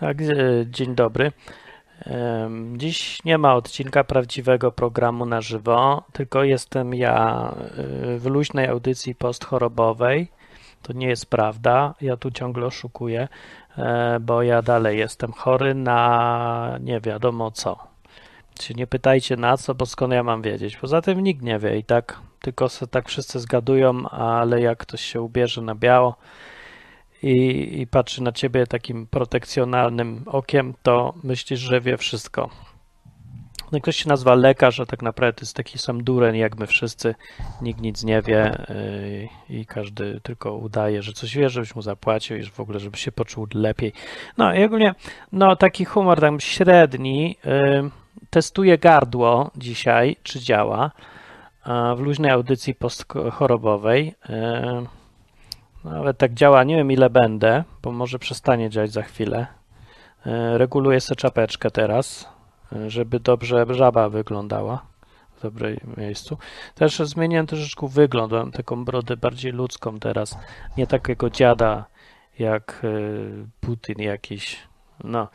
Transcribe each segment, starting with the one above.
Tak, dzień dobry. Dziś nie ma odcinka prawdziwego programu na żywo, tylko jestem ja e, w luźnej audycji postchorobowej. To nie jest prawda. Ja tu ciągle oszukuję, e, bo ja dalej jestem chory na nie wiadomo co. Nie pytajcie na co, bo skąd ja mam wiedzieć. Poza tym nikt nie wie i tak, tylko tak wszyscy zgadują, ale jak ktoś się ubierze na biało, i, i patrzy na ciebie takim protekcjonalnym okiem, to myślisz, że wie wszystko. No ktoś się nazywa lekarz, a tak naprawdę jest taki sam dureń jak my wszyscy. Nikt nic nie wie yy, i każdy tylko udaje, że coś wie, żebyś mu zapłacił i w ogóle, żeby się poczuł lepiej. No i ogólnie, no taki humor tam średni. Yy, testuję gardło dzisiaj, czy działa. W luźnej audycji postchorobowej. Nawet tak działa, nie wiem ile będę, bo może przestanie działać za chwilę. E, Reguluję sobie czapeczkę teraz, e, żeby dobrze żaba wyglądała w dobrym miejscu. Też zmieniłem troszeczkę wygląd, mam taką brodę bardziej ludzką teraz, nie takiego dziada jak e, Putin jakiś. No,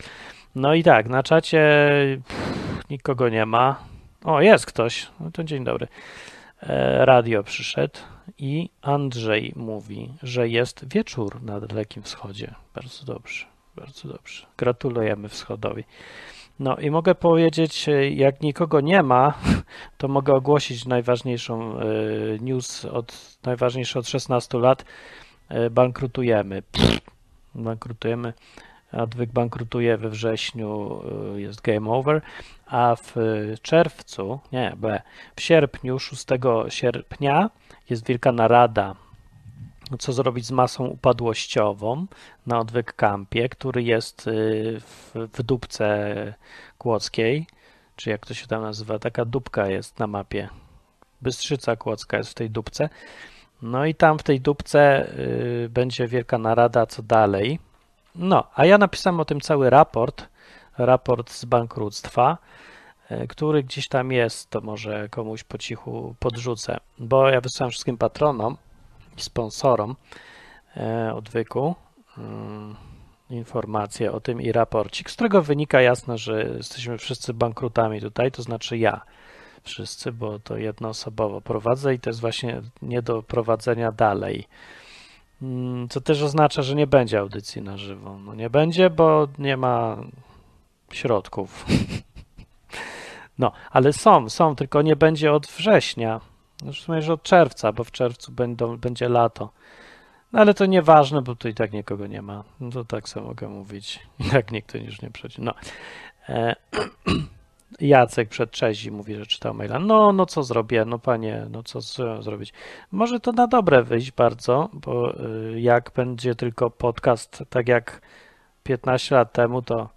no i tak, na czacie pff, nikogo nie ma. O, jest ktoś. No to dzień dobry. Radio przyszedł i Andrzej mówi, że jest wieczór na Dalekim Wschodzie. Bardzo dobrze, bardzo dobrze. Gratulujemy Wschodowi. No i mogę powiedzieć, jak nikogo nie ma, to mogę ogłosić najważniejszą e, news, od, najważniejsze od 16 lat. E, Bankrutujemy. Bankrutujemy. Adwyk bankrutuje we wrześniu, y, jest game over, a w czerwcu, nie, B, w sierpniu, 6 sierpnia jest wielka narada, co zrobić z masą upadłościową na Odwyk Campie, który jest y, w, w dupce kłodzkiej, czy jak to się tam nazywa, taka dupka jest na mapie. Bystrzyca Kłodzka jest w tej dupce. No i tam w tej dupce y, będzie wielka narada, co dalej. No, a ja napisałem o tym cały raport, raport z bankructwa, który gdzieś tam jest, to może komuś po cichu podrzucę, bo ja wysłałem wszystkim patronom i sponsorom e, odwyku mm, informacje o tym i raporcik, z którego wynika jasno, że jesteśmy wszyscy bankrutami tutaj, to znaczy ja wszyscy, bo to jednoosobowo prowadzę i to jest właśnie nie do prowadzenia dalej. Mm, Co też oznacza, że nie będzie audycji na żywo. No nie będzie, bo nie ma środków. No, ale są, są, tylko nie będzie od września. W sumie, że od czerwca, bo w czerwcu będą, będzie lato. No ale to nieważne, bo tu i tak nikogo nie ma. No to tak sobie mogę mówić. I tak nikt już nie przychodzi. No. E, Jacek przed Czezi mówi, że czytał maila. No, no co zrobię? No panie, no co, co zrobić? Może to na dobre wyjść bardzo, bo y, jak będzie tylko podcast, tak jak 15 lat temu, to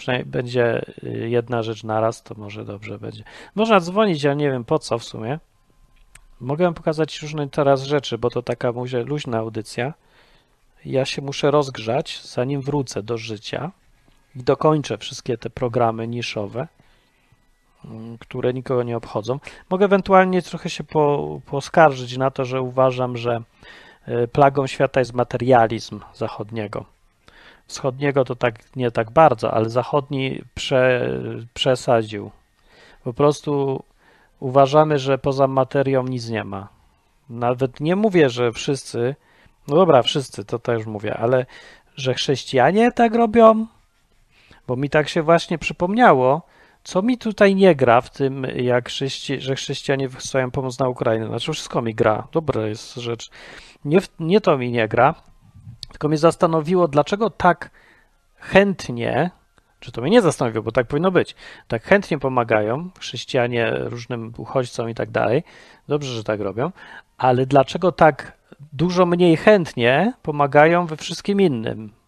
przynajmniej będzie y, jedna rzecz naraz, to może dobrze będzie. Można dzwonić, ja nie wiem po co w sumie. Mogę pokazać różne teraz rzeczy, bo to taka mówię, luźna audycja. Ja się muszę rozgrzać, zanim wrócę do życia i dokończę wszystkie te programy niszowe które nikogo nie obchodzą. Mogę ewentualnie trochę się po, poskarżyć na to, że uważam, że e, plagą świata jest materializm zachodniego. Wschodniego to tak nie tak bardzo, ale zachodni prze, przesadził. Po prostu uważamy, że poza materią nic nie ma. Nawet nie mówię, że wszyscy, no dobra, wszyscy, to też mówię, ale że chrześcijanie tak robią, bo mi tak się właśnie przypomniało, co mi tutaj nie gra w tym, jak chrześci że chrześcijanie wysyłają pomoc na Ukrainę? Znaczy, wszystko mi gra. Dobra jest rzecz. Nie, nie to mi nie gra, tylko mnie zastanowiło, dlaczego tak chętnie, czy to mnie nie zastanowiło, bo tak powinno być, tak chętnie pomagają chrześcijanie różnym uchodźcom i tak dalej. Dobrze, że tak robią, ale dlaczego tak dużo mniej chętnie pomagają we wszystkim innym?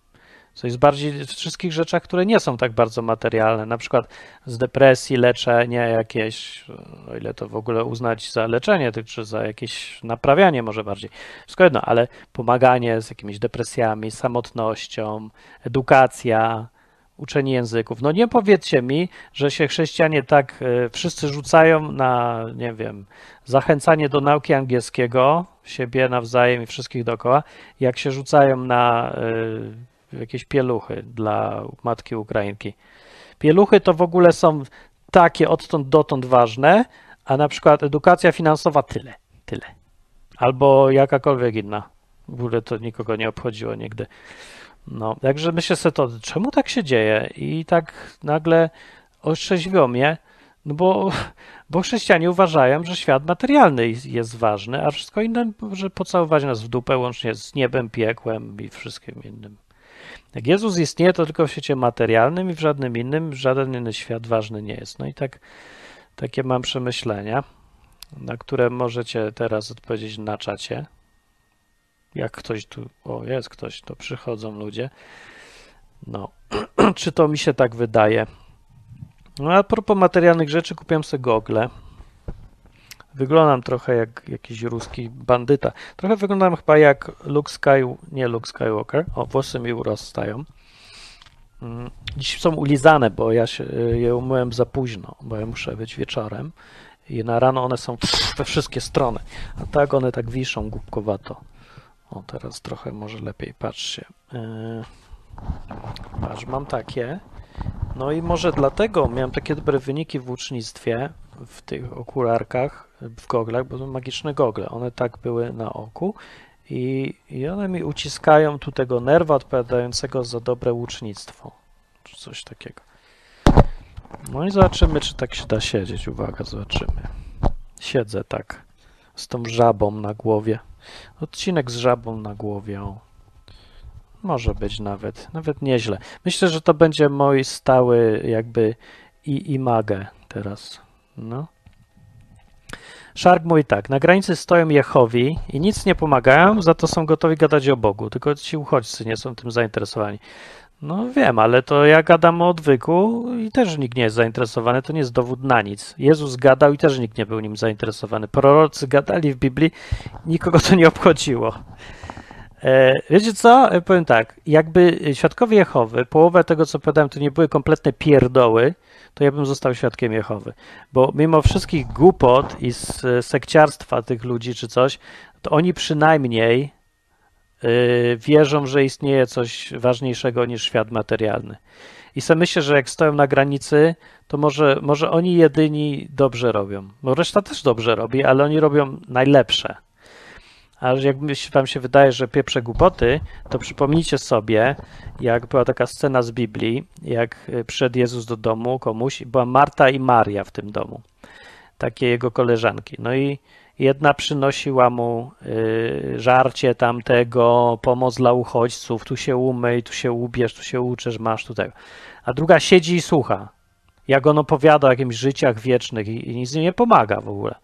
Co jest bardziej w wszystkich rzeczach, które nie są tak bardzo materialne, na przykład z depresji, leczenie jakieś, o ile to w ogóle uznać za leczenie, czy za jakieś naprawianie może bardziej. Wszystko jedno, ale pomaganie z jakimiś depresjami, samotnością, edukacja, uczenie języków. No nie powiedzcie mi, że się chrześcijanie tak e, wszyscy rzucają na, nie wiem, zachęcanie do nauki angielskiego, siebie nawzajem i wszystkich dookoła, jak się rzucają na jakieś pieluchy dla matki Ukrainki. Pieluchy to w ogóle są takie odtąd dotąd ważne, a na przykład edukacja finansowa tyle, tyle. Albo jakakolwiek inna. W ogóle to nikogo nie obchodziło nigdy. No, także myślę sobie to, czemu tak się dzieje? I tak nagle otrzeźwiło mnie, no bo, bo chrześcijanie uważają, że świat materialny jest ważny, a wszystko inne, że pocałować nas w dupę łącznie z niebem, piekłem i wszystkim innym. Jak Jezus istnieje, to tylko w świecie materialnym i w żadnym innym, żaden inny świat ważny nie jest. No i tak, takie mam przemyślenia, na które możecie teraz odpowiedzieć na czacie. Jak ktoś tu, o jest ktoś, to przychodzą ludzie. No, czy to mi się tak wydaje? No a propos materialnych rzeczy, kupiłem sobie gogle. Wyglądam trochę jak jakiś ruski bandyta. Trochę wyglądam chyba jak Luke Sky, nie Luke Skywalker. O, włosy mi urostają. Mm, dziś są ulizane, bo ja się, je umyłem za późno, bo ja muszę być wieczorem. I na rano one są we wszystkie strony. A tak one tak wiszą głupkowato. O, teraz trochę może lepiej, patrzcie. Yy, patrz, mam takie. No i może dlatego miałem takie dobre wyniki w ucznictwie, w tych okularkach, w goglach, bo to magiczne gogle. One tak były na oku i, i one mi uciskają tu tego nerwa odpowiadającego za dobre łucznictwo, czy coś takiego. No i zobaczymy, czy tak się da siedzieć. Uwaga, zobaczymy. Siedzę tak, z tą żabą na głowie. Odcinek z żabą na głowie. O. Może być nawet, nawet nieźle. Myślę, że to będzie mój stały jakby i imagę teraz. No. Szark mówi tak, na granicy stoją Jehowi i nic nie pomagają, za to są gotowi gadać o Bogu, tylko ci uchodźcy nie są tym zainteresowani. No wiem, ale to ja gadam o odwyku i też nikt nie jest zainteresowany, to nie jest dowód na nic. Jezus gadał i też nikt nie był nim zainteresowany. Prorocy gadali w Biblii, nikogo to nie obchodziło. E, wiecie co? E, powiem tak, jakby świadkowie Jehowy, połowę tego co powiedziałem, to nie były kompletne pierdoły, to ja bym został świadkiem Jehowy. Bo mimo wszystkich głupot i sekciarstwa tych ludzi czy coś, to oni przynajmniej wierzą, że istnieje coś ważniejszego niż świat materialny. I sobie myślę, że jak stoją na granicy, to może, może oni jedyni dobrze robią. Bo reszta też dobrze robi, ale oni robią najlepsze. A jak wam się wydaje, że pieprze głupoty, to przypomnijcie sobie, jak była taka scena z Biblii, jak y, przyszedł Jezus do domu komuś, była Marta i Maria w tym domu, takie jego koleżanki. No i jedna przynosiła mu y, żarcie tamtego, pomoc dla uchodźców, tu się umyj, tu się ubierz, tu się uczesz, masz tutaj. A druga siedzi i słucha, jak on opowiada o jakimś życiach wiecznych i, i nic nie pomaga w ogóle.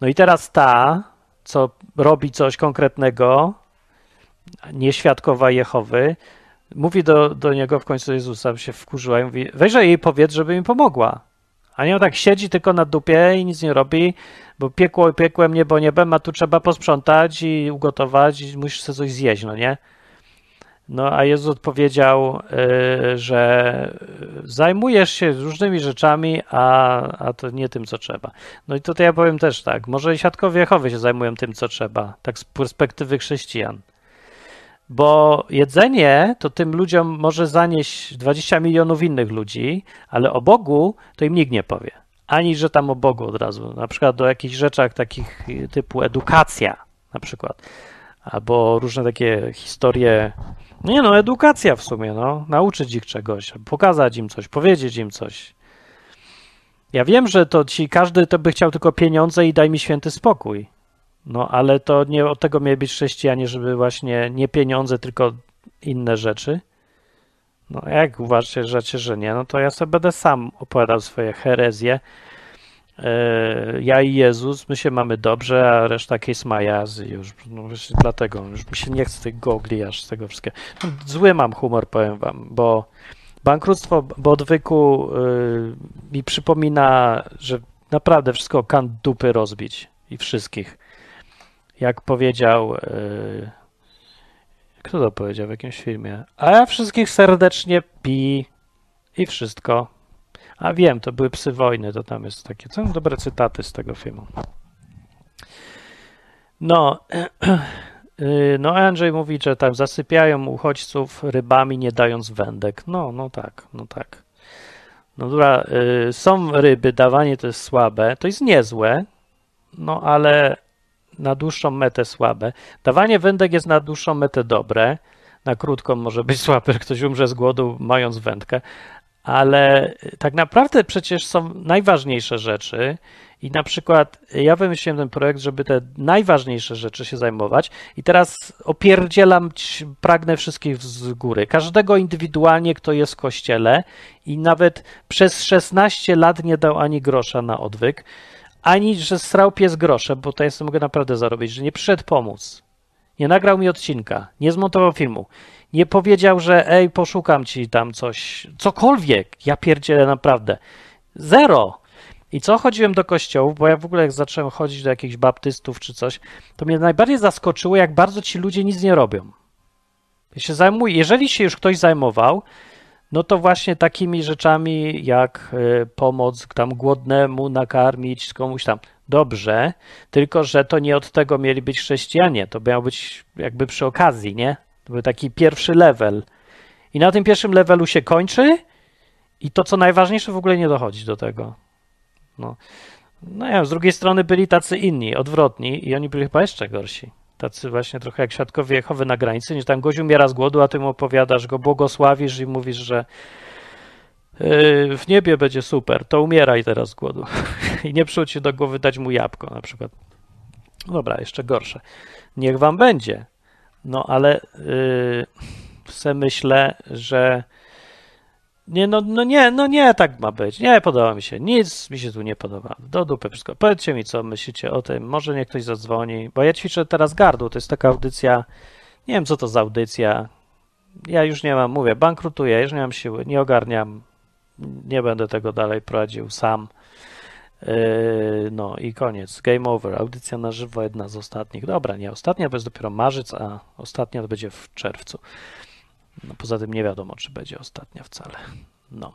No i teraz ta co robi coś konkretnego, nieświadkowa Jehowy, mówi do, do niego w końcu Jezusa, się wkurzyła i mówi, weźże jej powiedz, żeby mi pomogła. A nie on tak siedzi tylko na dupie i nic nie robi, bo piekło piekłem, niebo niebem, a tu trzeba posprzątać i ugotować i musisz sobie coś zjeść, no nie? No a Jezus odpowiedział, y, że zajmujesz się różnymi rzeczami, a, a to nie tym, co trzeba. No i tutaj ja powiem też tak, może i świadkowie Jehowy się zajmują tym, co trzeba, tak z perspektywy chrześcijan. Bo jedzenie to tym ludziom może zanieść 20 milionów innych ludzi, ale o Bogu to im nikt nie powie. Ani, że tam o Bogu od razu. Na przykład o jakichś rzeczach takich typu edukacja na przykład. Albo różne takie historie nie no, edukacja w sumie, no. Nauczyć ich czegoś, pokazać im coś, powiedzieć im coś. Ja wiem, że to ci każdy to by chciał tylko pieniądze i daj mi święty spokój. No, ale to nie od tego mieli być chrześcijanie, żeby właśnie nie pieniądze, tylko inne rzeczy. No, jak uważacie, że nie, no to ja sobie będę sam opowiadał swoje herezje ja i Jezus, my się mamy dobrze, a reszta case majazy już, no właśnie dlatego, już mi się nie chce tych gogli aż z tego wszystkiego. No, zły mam humor, powiem wam, bo bankructwo bo odwyku yy, mi przypomina, że naprawdę wszystko kan dupy rozbić i wszystkich. Jak powiedział, yy, kto to powiedział w jakimś filmie? A ja wszystkich serdecznie pi i wszystko. A wiem, to były psy wojny, to tam jest takie. Są dobre cytaty z tego filmu. No, Yy, No, Andrzej mówi, że tam zasypiają uchodźców rybami, nie dając wędek. No, no tak, no tak. No dobra, yy, są ryby, dawanie to jest słabe, to jest niezłe, no ale na dłuższą metę słabe. Dawanie wędek jest na dłuższą metę dobre, na krótką może być słabe, ktoś umrze z głodu mając wędkę, ale tak naprawdę przecież są najważniejsze rzeczy i na przykład ja wymyśliłem ten projekt, żeby te najważniejsze rzeczy się zajmować i teraz opierdzielam, pragnę wszystkich z góry. Każdego indywidualnie, kto jest w kościele i nawet przez 16 lat nie dał ani grosza na odwyk, ani że srał pies grosze, bo to jest mogę naprawdę zarobić, że nie przyszedł pomóc. Nie nagrał mi odcinka, nie zmontował filmu, nie powiedział, że ej, poszukam ci tam coś, cokolwiek. Ja pierdzielę naprawdę. Zero. I co chodziłem do kościołów, bo ja w ogóle jak zacząłem chodzić do jakichś baptystów czy coś, to mnie najbardziej zaskoczyło, jak bardzo ci ludzie nic nie robią. Się zajmuję, jeżeli się już ktoś zajmował, no to właśnie takimi rzeczami jak y, pomoc tam głodnemu nakarmić komuś tam. Dobrze, tylko że to nie od tego mieli być chrześcijanie, to miał być jakby przy okazji, nie? Był taki pierwszy level. I na tym pierwszym levelu się kończy i to, co najważniejsze, w ogóle nie dochodzi do tego. No, no ja, z drugiej strony byli tacy inni, odwrotni i oni byli chyba jeszcze gorsi. Tacy właśnie trochę jak świadkowie Jehowy na granicy, nie tam gość umiera z głodu, a ty mu opowiadasz, go błogosławisz i mówisz, że yy, w niebie będzie super, to umieraj teraz z głodu. I nie przychodź ci do głowy dać mu jabłko na przykład. Dobra, jeszcze gorsze. Niech wam będzie. No ale yy, se myślę, że nie, no, no nie, no nie, tak ma być. Nie podoba mi się. Nic mi się tu nie podoba. Do dupy wszystko. Powiedzcie mi, co myślicie o tym. Może niech ktoś zadzwoni, bo ja ćwiczę teraz gardło. To jest taka audycja. Nie wiem, co to za audycja. Ja już nie mam, mówię, bankrutuję, już nie mam siły, nie ogarniam. Nie będę tego dalej prowadził sam. Yy, no i koniec. Game over. Audycja na żywo, jedna z ostatnich. Dobra, nie ostatnia, bo jest dopiero marzec, a ostatnia to będzie w czerwcu. No poza tym nie wiadomo, czy będzie ostatnia wcale. No.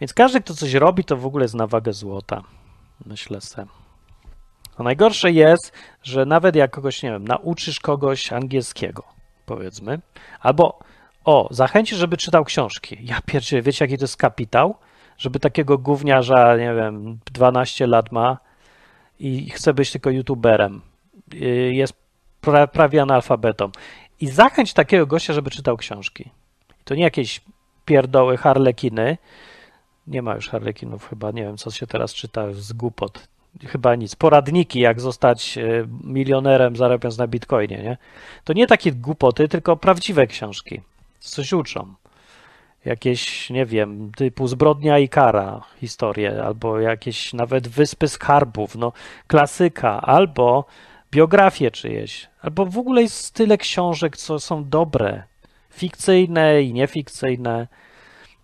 Więc każdy, kto coś robi, to w ogóle jest na wagę złota. Myślę se. A najgorsze jest, że nawet jak kogoś, nie wiem, nauczysz kogoś angielskiego, powiedzmy, albo o, zachęcisz, żeby czytał książki. Ja pierwszy, wiecie, jaki to jest kapitał? Żeby takiego gówniarza, nie wiem, 12 lat ma i chce być tylko youtuberem. y, Jest pra, prawie analfabetą. I zachęć takiego gościa, żeby czytał książki. To nie jakieś pierdoły harlekiny. Nie ma już harlekinów chyba, nie wiem, co się teraz czyta z głupot. Chyba nic. Poradniki, jak zostać e, milionerem zarabiając na bitcoinie, nie? To nie takie głupoty, tylko prawdziwe książki. Coś uczą. Jakieś, nie wiem, typu Zbrodnia i Kara, historie, albo jakieś nawet Wyspy Skarbów, no klasyka, albo biografie czyjeś, albo w ogóle jest tyle książek, co są dobre, fikcyjne i niefikcyjne,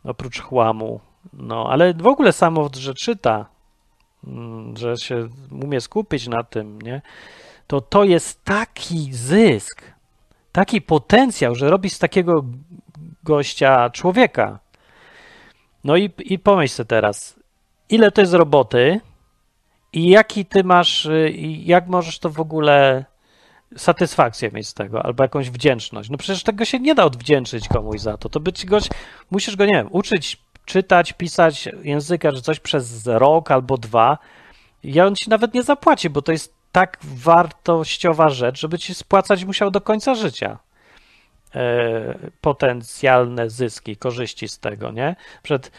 oprócz chłamu. No, ale w ogóle samo, że czyta, mm, że się umie skupić na tym, nie? To to jest taki zysk, taki potencjał, że robi z takiego gościa człowieka. No i, i pomyśl sobie teraz, ile to jest roboty i jaki ty masz, y, jak możesz to w ogóle satysfakcję mieć z tego, albo jakąś wdzięczność. No przecież tego się nie da odwdzięczyć komuś za to. To być goś, musisz go, nie wiem, uczyć czytać, pisać języka, czy coś przez rok albo dwa. I on ci nawet nie zapłaci, bo to jest tak wartościowa rzecz, żeby ci spłacać musiał do końca życia potencjalne zyski, korzyści z tego, nie? Przed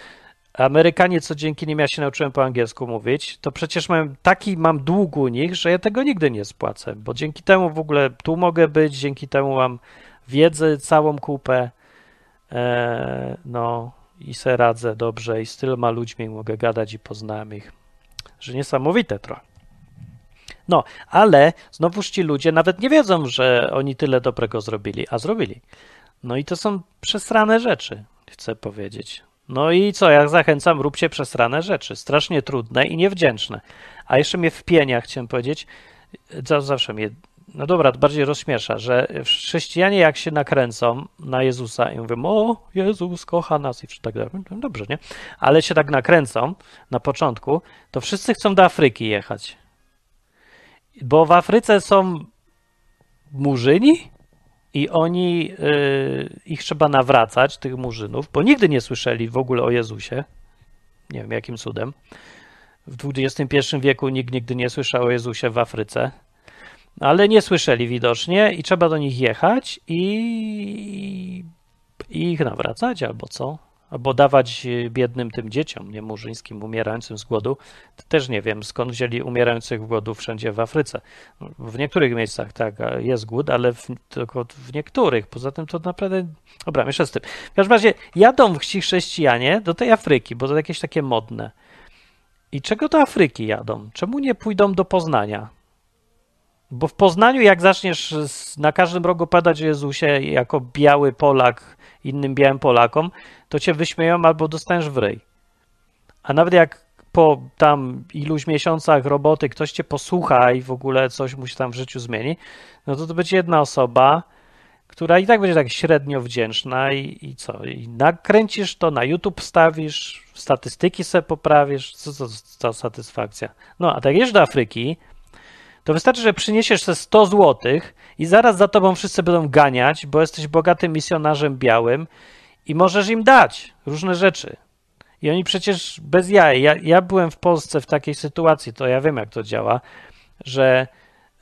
Amerykanie, co dzięki nim ja się nauczyłem po angielsku mówić, to przecież mam taki mam dług u nich, że ja tego nigdy nie spłacę, bo dzięki temu w ogóle tu mogę być, dzięki temu mam wiedzę całą kupę, e, no i se radzę dobrze i z tyloma ludźmi mogę gadać i poznałem ich, że niesamowite trochę. No, ale znowuż ci ludzie nawet nie wiedzą, że oni tyle dobrego zrobili, a zrobili. No i to są przesrane rzeczy, chcę powiedzieć. No i co, jak zachęcam, róbcie przesrane rzeczy, strasznie trudne i niewdzięczne. A jeszcze mnie w chciałem powiedzieć, zawsze mnie, no dobra, bardziej rozśmiesza, że chrześcijanie jak się nakręcą na Jezusa i mówią, o, Jezus kocha nas i tak dalej, no dobrze, nie? Ale się tak nakręcą na początku, to wszyscy chcą do Afryki jechać. Bo w Afryce są murzyni i oni, y, ich trzeba nawracać, tych murzynów, bo nigdy nie słyszeli w ogóle o Jezusie. Nie wiem, jakim cudem. W XXI wieku nikt nigdy nie słyszał o Jezusie w Afryce, ale nie słyszeli widocznie i trzeba do nich jechać i, i ich nawracać albo co? Albo dawać biednym tym dzieciom, nie murzyńskim, umierającym z głodu. Też nie wiem, skąd wzięli umierających głodu wszędzie w Afryce. W niektórych miejscach tak jest głód, ale w, tylko w niektórych. Poza tym to naprawdę. Dobra, jeszcze z tym. W każdym razie jadą ci chrześcijanie do tej Afryki, bo to jakieś takie modne. I czego do Afryki jadą? Czemu nie pójdą do Poznania? Bo w Poznaniu, jak zaczniesz na każdym rogu padać o Jezusie jako biały Polak innym białym Polakom, to cię wyśmieją albo dostaniesz w ryj. A nawet jak po tam iluś miesiącach roboty ktoś cię posłucha i w ogóle coś mu się tam w życiu zmieni, no to to będzie jedna osoba, która i tak będzie tak średnio wdzięczna i, i co? I nakręcisz to, na YouTube wstawisz, statystyki sobie poprawisz, co to za satysfakcja. No, a tak jedziesz do Afryki, to wystarczy, że przyniesiesz sobie 100 złotych i zaraz za tobą wszyscy będą ganiać, bo jesteś bogatym misjonarzem białym i możesz im dać różne rzeczy. I oni przecież bez jaj. Ja, ja byłem w Polsce w takiej sytuacji, to ja wiem, jak to działa, że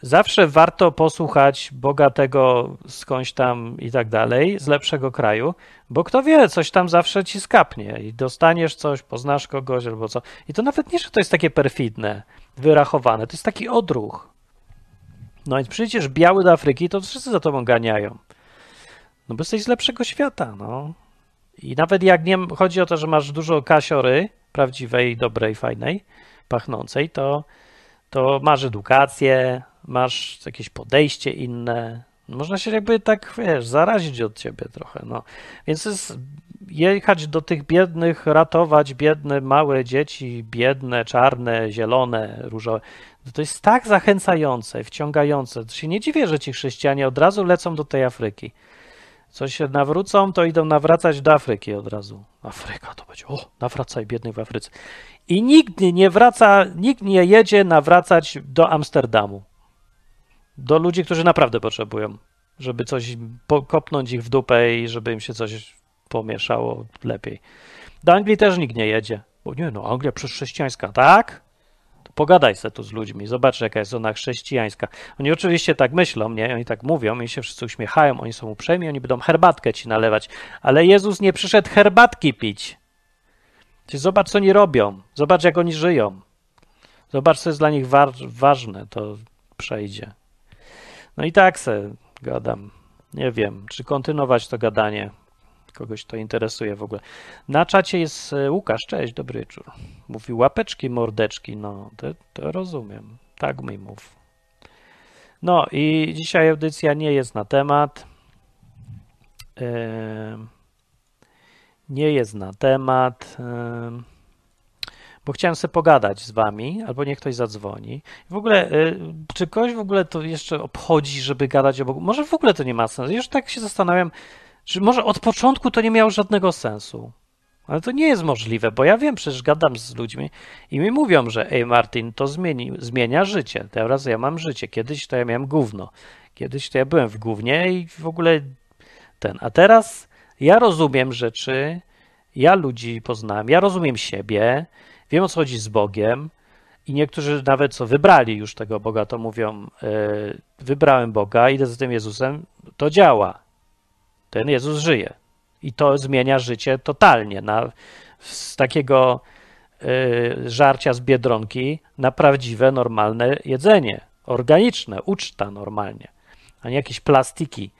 zawsze warto posłuchać bogatego skądś tam i tak dalej, z lepszego kraju, bo kto wie, coś tam zawsze ci skapnie i dostaniesz coś, poznasz kogoś albo co. I to nawet nie, że to jest takie perfidne, wyrachowane, to jest taki odruch. No więc przecież biały do Afryki, to wszyscy za tobą ganiają. No bo jesteś z lepszego świata, no. I nawet jak nie chodzi o to, że masz dużo kasiory, prawdziwej, dobrej, fajnej, pachnącej, to, to masz edukację, masz jakieś podejście inne. Można się jakby tak, wiesz, zarazić od ciebie trochę, no. Więc jest jechać do tych biednych, ratować biedne, małe dzieci, biedne, czarne, zielone, różowe. To jest tak zachęcające, wciągające. To się nie dziwię, że ci chrześcijanie od razu lecą do tej Afryki. Co się nawrócą, to idą nawracać do Afryki od razu. Afryka to będzie, o, nawracaj biednych w Afryce. I nikt nie wraca, nikt nie jedzie nawracać do Amsterdamu. Do ludzi, którzy naprawdę potrzebują, żeby coś kopnąć ich w dupę i żeby im się coś pomieszało lepiej. Do Anglii też nikt nie jedzie. Bo nie, no Anglia przez chrześcijańska, tak? Pogadaj se tu z ludźmi, zobacz jaka jest ona chrześcijańska. Oni oczywiście tak myślą, nie? Oni tak mówią i się wszyscy uśmiechają, oni są uprzejmi, oni będą herbatkę ci nalewać. Ale Jezus nie przyszedł herbatki pić. Czyli zobacz, co oni robią. Zobacz, jak oni żyją. Zobacz, co jest dla nich wa ważne, to przejdzie. No i tak se gadam. Nie wiem, czy kontynuować to gadanie kogoś to interesuje w ogóle. Na czacie jest e, Łukasz, cześć, dobry wieczór. Mówi łapeczki, mordeczki, no to, to rozumiem, tak mi mów. No i dzisiaj audycja nie jest na temat. Yy, nie jest na temat. Yy, bo chciałem sobie pogadać z wami, albo niech ktoś zadzwoni. W ogóle, yy, czy kogoś w ogóle to jeszcze obchodzi, żeby gadać o Bogu? Może w ogóle to nie ma sensu. Już tak się zastanawiam, że może od początku to nie miało żadnego sensu. Ale to nie jest możliwe, bo ja wiem, przecież gadam z ludźmi i mi mówią, że ej Martin, to zmieni, zmienia życie. Teraz ja mam życie. Kiedyś to ja miałem gówno. Kiedyś to ja byłem w gównie i w ogóle ten. A teraz ja rozumiem rzeczy, ja ludzi poznałem, ja rozumiem siebie, wiem o co chodzi z Bogiem i niektórzy nawet co wybrali już tego Boga, to mówią, yy, wybrałem Boga, idę za tym Jezusem, to działa ten Jezus żyje. I to zmienia życie totalnie. Na, z takiego y, żarcia z biedronki na prawdziwe, normalne jedzenie, organiczne, uczta normalnie, a nie jakieś plastiki.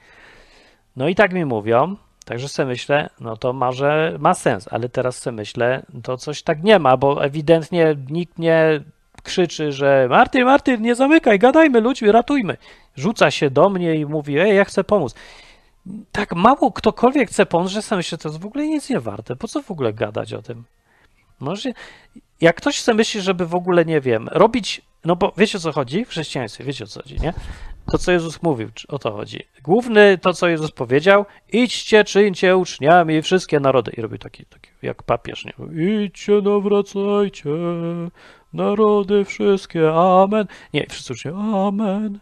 No i tak mi mówią, także sobie myślę, no to może ma sens, ale teraz sobie myślę, to coś tak nie ma, bo ewidentnie nikt nie krzyczy, że Martin, Martin, nie zamykaj, gadajmy ludźmi, ratujmy. Rzuca się do mnie i mówi, ej, ja chcę pomóc tak mało ktokolwiek chce pomóc, że sam myślę, to jest w ogóle nic nie warte. Po co w ogóle gadać o tym? Może, jak ktoś chce myśli, żeby w ogóle, nie wiem, robić, no bo wiecie o co chodzi w chrześcijaństwie, wiecie o co chodzi, nie? To, co Jezus mówił, o to chodzi. Główny, to, co Jezus powiedział, idźcie, czyńcie uczniami wszystkie narody. I robi taki, taki jak papież, nie? Idźcie, nawracajcie, narody wszystkie, amen. Nie, wszyscy uczniowie, amen.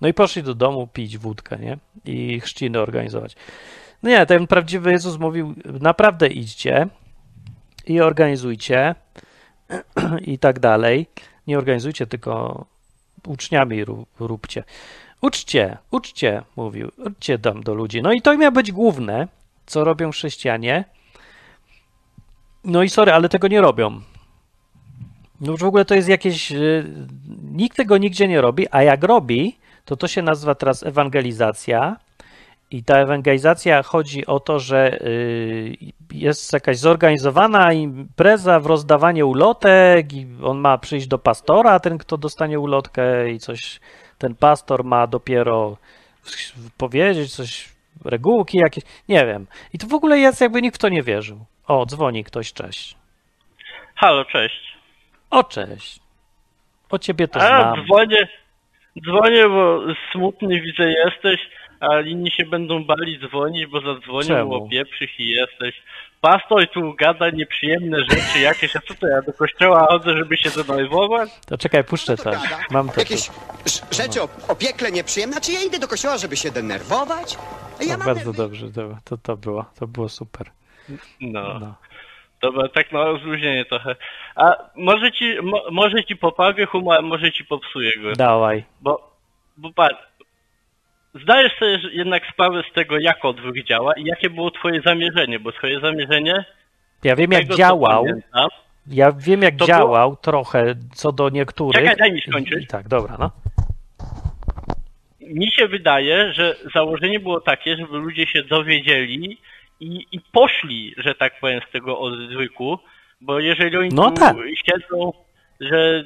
No i poszli do domu pić wódkę, nie? I chrzciny organizować. No nie, ten prawdziwy Jezus mówił, naprawdę idźcie i organizujcie i tak dalej. Nie organizujcie, tylko uczniami róbcie. Uczcie, uczcie, mówił, uczcie tam do ludzi. No i to miało być główne, co robią chrześcijanie. No i sorry, ale tego nie robią. No już w ogóle to jest jakieś. Y, nikt tego nigdzie nie robi, a jak robi, to to się nazywa teraz ewangelizacja. I ta ewangelizacja chodzi o to, że y, jest jakaś zorganizowana impreza w rozdawanie ulotek, i on ma przyjść do pastora, ten, kto dostanie ulotkę, i coś ten pastor ma dopiero powiedzieć coś, regułki jakieś, nie wiem. I to w ogóle jest jakby nikt w to nie wierzył. O, dzwoni ktoś, cześć. Halo, cześć. O, cześć. O ciebie to a, znam. Dzwonię, dzwonię, bo smutny widzę jesteś, a inni się będą bali dzwonić, bo zadzwonił, opieprzych i jesteś. Pastor tu gada nieprzyjemne rzeczy jakieś, a co to ja do kościoła chodzę, żeby się denerwować? To czekaj, puszczę to. Mam to Jakieś rzeczy o, o piekle nieprzyjemne? Czy ja idę do kościoła, żeby się denerwować? Ja no, bardzo dobrze, to, to, to było, to było super. No. no. Dobra, tak na rozluźnienie trochę. A może ci, mo, może ci poprawię humor, może ci popsuję go. Dawaj. Bo, bo patrz, zdajesz sobie jednak sprawę z tego, jak odwyk działa i jakie było twoje zamierzenie, bo twoje zamierzenie... Ja wiem, jak tego, działał. Ja wiem, jak działał było... trochę co do niektórych. Czekaj, daj mi skończyć. Tak, dobra, no. Mi się wydaje, że założenie było takie, żeby ludzie się dowiedzieli i, i poszli, że tak powiem, z tego odwyku, bo jeżeli oni no, tak. siedzą, że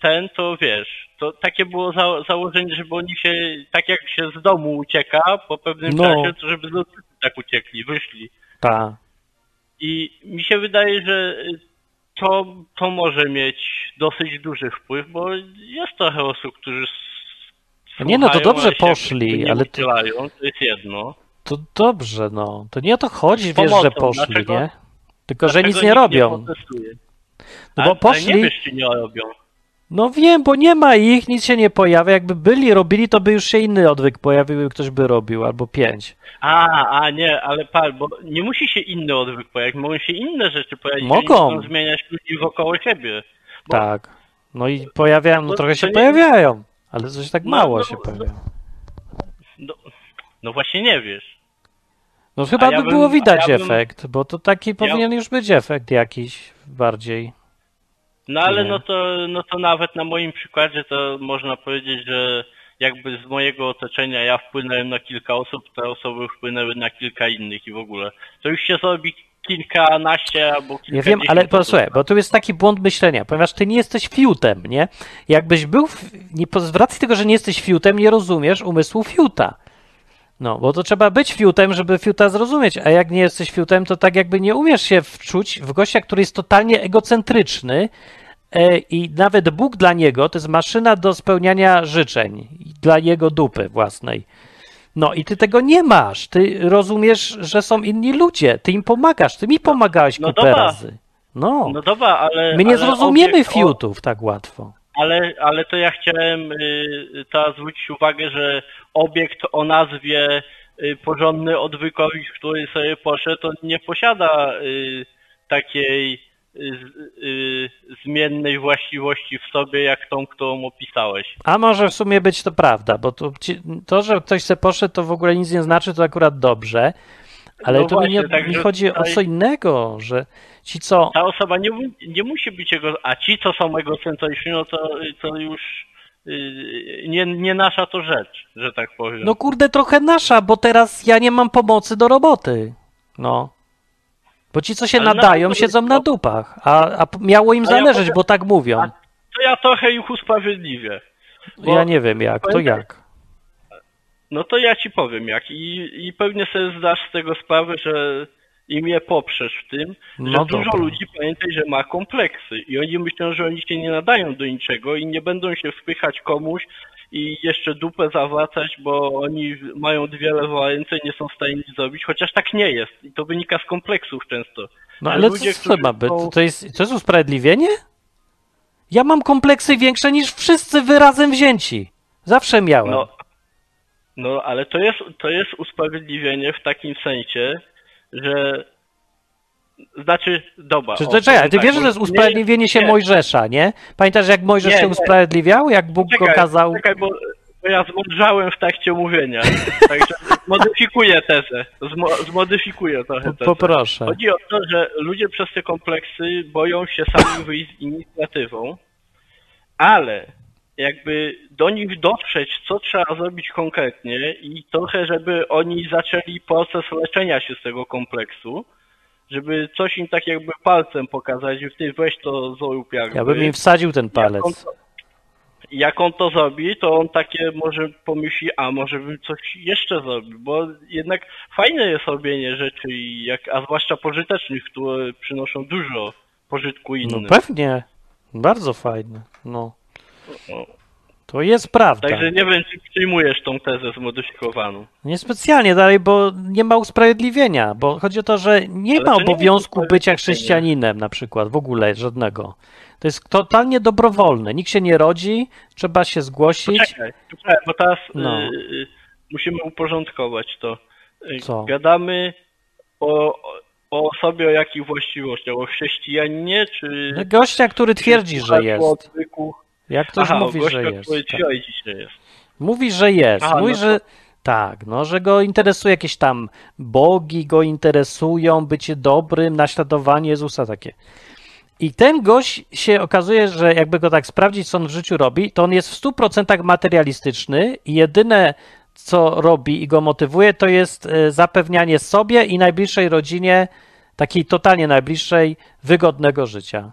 ten, to wiesz, to takie było za, założenie, żeby oni się, tak jak się z domu ucieka po pewnym no. czasie, to żeby z tak uciekli, wyszli. Tak. I mi się wydaje, że to, to może mieć dosyć duży wpływ, bo jest trochę osób, którzy nie no, to dobrze poszli, ale to... to jest jedno. To dobrze, no. To nie o to chodzi, wiesz, że poszli, dlaczego, nie? Tylko, że nic nie robią. Nie no bo poszli... Nie wiesz, czy nie robią. No wiem, bo nie ma ich, nic się nie pojawia. Jakby byli, robili, to by już się inny odwyk pojawił, ktoś by robił, albo pięć. A, a nie, ale par, bo nie musi się inny odwyk pojawić, mogą się inne rzeczy pojawić. Mogą. Mogą zmieniać ludzi wokoło siebie. Bo... Tak. No i pojawiają, no trochę się nie... pojawiają, ale coś tak no, mało no, się pojawia. No, no, właśnie nie wiesz. No chyba ja by bym, było widać ja bym... efekt, bo to taki ja... powinien już być efekt jakiś bardziej. No ale no to, no to nawet na moim przykładzie to można powiedzieć, że jakby z mojego otoczenia ja wpłynąłem na kilka osób, te osoby wpłynęły na kilka innych i w ogóle. To już się zrobi kilkanaście albo kilka Ja wiem, ale posłuchaj, bo tu jest taki błąd myślenia, ponieważ ty nie jesteś fiutem, nie? Jakbyś był, nie, z racji tego, że nie jesteś fiutem, nie rozumiesz umysłu fiuta. No, bo to trzeba być fiutem, żeby fiuta zrozumieć, a jak nie jesteś fiutem, to tak jakby nie umiesz się wczuć w gościa, który jest totalnie egocentryczny e, i nawet Bóg dla niego to jest maszyna do spełniania życzeń dla jego dupy własnej. No i ty tego nie masz. Ty rozumiesz, że są inni ludzie. Ty im pomagasz. Ty mi pomagałeś no kupę dobra. razy. No. no dobra, ale... My nie ale zrozumiemy fiutów tak łatwo. Ale, ale to ja chciałem y, teraz zwrócić uwagę, że obiekt o nazwie y, porządny odwykowi, który sobie poszedł, nie posiada y, takiej zmiennej właściwości w sobie, jak tą, którą opisałeś. A może w sumie być to prawda, bo to, to że ktoś se poszedł, to w ogóle nic nie znaczy, to akurat dobrze. Ale no to właśnie, mi, nie, mi chodzi tutaj... o co innego, że ci co... Ta osoba nie, nie musi być jego... A ci, co są egocentryczni, no to, to już y, nie, nie nasza to rzecz, że tak powiem. No kurde, trochę nasza, bo teraz ja nie mam pomocy do roboty. No. Bo ci, co się Ale nadają, na siedzą na dupach, a, a miało im zależeć, ja bo tak mówią. To ja trochę ich usprawiedliwię. Ja nie wiem jak, to jak? No to ja ci powiem jak i, i pewnie sobie zdasz z tego sprawę, że i mnie poprzesz w tym, no że dobra. dużo ludzi pamiętaj, że ma kompleksy i oni myślą, że oni się nie nadają do niczego i nie będą się wpychać komuś i jeszcze dupę zawracać, bo oni mają dwie lewe ręce i nie są w stanie nic zrobić, chociaż tak nie jest i to wynika z kompleksów często. No ale ludzie, co ma być? To jest, to jest usprawiedliwienie? Ja mam kompleksy większe niż wszyscy wy razem wzięci. Zawsze miałem. No, No, ale to jest, to jest usprawiedliwienie w takim sensie, że znaczy, dobra. Czy, o, czekaj, ty tak, wiesz, że to jest nie- usprawiedliwienie się nie. Mojżesza, nie? Pamiętasz, jak Mojżesz Nie, się nie. usprawiedliwiał? Jak Bóg go Czekaj, kazał... Czekaj, bo, bo ja zmądrzałem w trakcie mówienia. Także zmodyfikuję tezę. Zmo, zmodyfikuję trochę tezę. Poproszę. Chodzi o to, że ludzie przez te kompleksy boją się sami wyjść z inicjatywą, ale jakby do nich dotrzeć, co trzeba zrobić konkretnie i trochę, żeby oni zaczęli proces leczenia się z tego kompleksu, żeby coś im tak jakby palcem pokazać, że ty weź to zrób jakby. Ja bym im wsadził ten Jak on, palec. to, jak on to zrobi, to on takie może pomyśli, a może bym coś jeszcze zrobił, bo jednak fajne jest robienie rzeczy, jak, a zwłaszcza pożytecznych, które przynoszą dużo pożytku No innym. pewnie. Bardzo fajne. No. To jest prawda. Także nie wiem, czy przyjmujesz tą tezę zmodyfikowaną. Niespecjalnie dalej, bo nie ma usprawiedliwienia, bo chodzi o to, że nie Ale ma nie obowiązku jest bycia chrześcijaninem na przykład, w ogóle żadnego. To jest totalnie dobrowolne. Nikt się nie rodzi, trzeba się zgłosić. Poczekaj, poczekaj, bo teraz No. y, musimy uporządkować to. Y, Co? Gadamy o, o osobie o jakich właściwościach? O chrześcijaninie, czy... Gościa, który twierdzi, że jest. Jak ktoś Aha, mówi, że jest. Tak. twierdzi, że jest. Mówi, że jest. Aha, Mówi, no to- że tak, no, że go interesuje jakieś tam bogi, go interesują, bycie dobrym, naśladowanie Jezusa takie. I ten gość się okazuje, że jakby go tak sprawdzić, co on w życiu robi, to on jest w 100% materialistyczny i jedyne, co robi i go motywuje, to jest e, zapewnianie sobie i najbliższej rodzinie, takiej totalnie najbliższej, wygodnego życia.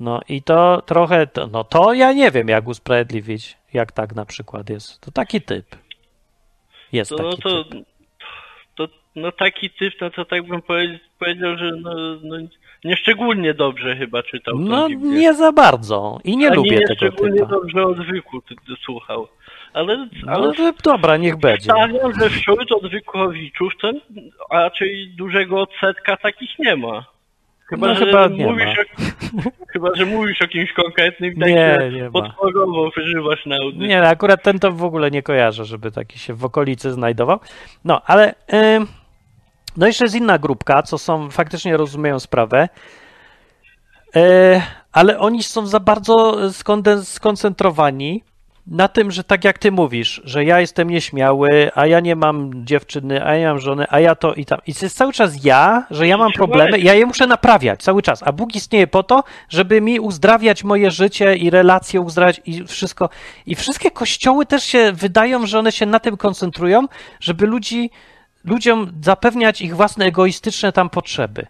No i to trochę, no to ja nie wiem, jak usprawiedliwić, jak tak na przykład jest. To taki typ. Jest To, taki no to, typ. to, no taki typ, no to tak bym powie- powiedział, że no, no nieszczególnie dobrze chyba czytał No nie za bardzo i nie Ani lubię tego nieszczególnie typa. dobrze odwyku słuchał. Ale, No ale to dobra, niech będzie. stawiam, że wśród odwykowiczów to raczej dużego odsetka takich nie ma. Chyba, No że chyba mówisz. O, chyba, że mówisz o kimś konkretnym i tak Nie, nie ma. podprogowo wyżywasz na audycji. Nie, akurat ten to w ogóle nie kojarzę, żeby taki się w okolicy znajdował. No, ale ym, no jeszcze jest inna grupka, co są, faktycznie rozumieją sprawę, E, ale oni są za bardzo skoncentrowani na tym, że tak jak ty mówisz, że ja jestem nieśmiały, a ja nie mam dziewczyny, a ja nie mam żony, a ja to i tam. I to jest cały czas ja, że ja mam problemy, ja je muszę naprawiać cały czas, a Bóg istnieje po to, żeby mi uzdrawiać moje życie i relacje uzdrawiać i wszystko. I wszystkie kościoły też się wydają, że one się na tym koncentrują, żeby ludzi ludziom zapewniać ich własne egoistyczne tam potrzeby.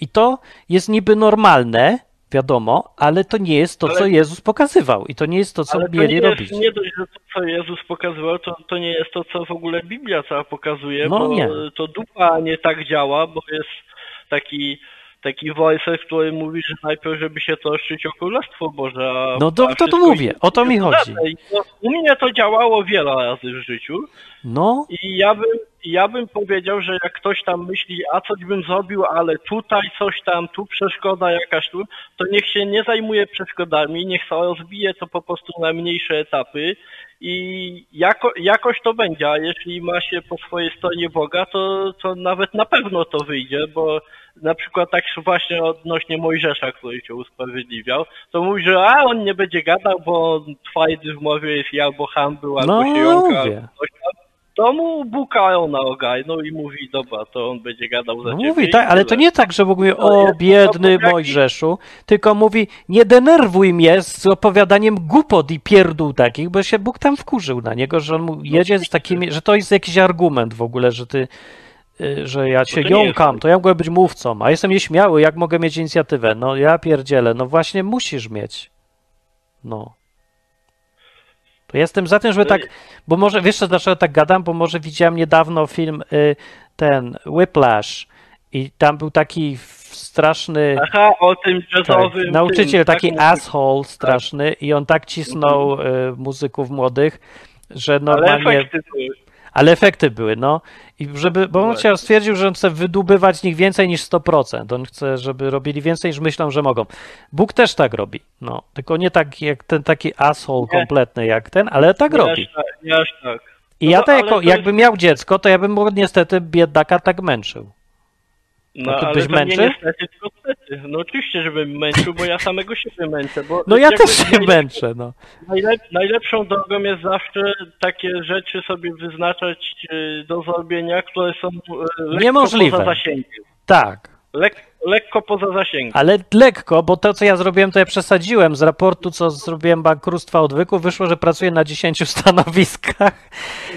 I to jest niby normalne, wiadomo, ale to nie jest to, Ale- co Jezus pokazywał i to nie jest to, co Ale to mieli nie robić. jest nie dość, że to, co Jezus pokazywał, to, to nie jest to, co w ogóle Biblia cała pokazuje, No bo nie. to dupa nie tak działa, bo jest taki taki voice, który mówi, że najpierw, żeby się troszczyć o Królestwo Boże, a No to- to wszystko mówię, o to mi chodzi. to, u mnie to działało wiele razy w życiu No, i ja bym, ja bym powiedział, że jak ktoś tam myśli, a coś bym zrobił, ale tutaj coś tam, tu przeszkoda jakaś tu, to niech się nie zajmuje przeszkodami, niech sobie rozbije to po prostu na mniejsze etapy i jako, jakoś to będzie, a jeśli ma się po swojej stronie Boga, to, to nawet na pewno to wyjdzie, bo na przykład tak właśnie odnośnie Mojżesza, który się usprawiedliwiał, to mówi, że a on nie będzie gadał, bo twardy w mowie jest albo ham był, albo No, się jąka, albo coś tam. To mu bukają na ogaj, no i mówi, dobra, to on będzie gadał za no ciebie. mówi tak, ale to nie tak, że mówi To o biedny Mojżeszu, tylko mówi nie denerwuj mnie z opowiadaniem głupot i pierdół takich, bo się Bóg tam wkurzył na niego, że on mu jedzie z takimi, że to jest jakiś argument w ogóle, że ty y, że ja No to nie jąkam, jest- to ja mogę być mówcą, a jestem nieśmiały, jak mogę mieć inicjatywę? No ja pierdzielę, no właśnie musisz mieć. No. To jestem za tym, żeby To tak, bo może, wiesz co, dlaczego tak gadam? Bo może widziałem niedawno film y, ten Whiplash i tam był taki straszny Aha, o tym tak, nauczyciel, taki tak, asshole straszny i on tak cisnął y, muzyków młodych, że Ale normalnie... efekty były. Ale efekty były, no. I żeby, bo on chciał, stwierdził, że on chce wydubywać z nich więcej niż 100%. On chce, żeby robili więcej niż myślą, że mogą. Bóg też tak robi, no. Tylko nie tak jak ten taki asshole Nie. kompletny jak ten, ale tak nie robi. Aż tak, nie aż tak. I No ja to- jako, jakbym miał dziecko, to ja bym mu niestety biedaka tak męczył. No A ty ale byś to męczył? niestety. No oczywiście, żebym męczył, bo ja samego siebie męczę. Bo No ja też się męczę, no. Najlep, najlepszą drogą jest zawsze takie rzeczy sobie wyznaczać e, do zrobienia, które są e, lekko Niemożliwe. poza zasięgiem. Tak. Lekko poza zasięgiem. Ale lekko, bo to, co ja zrobiłem, to ja przesadziłem. Z raportu, co zrobiłem bankructwa odwyku, wyszło, że pracuję na 10 stanowiskach.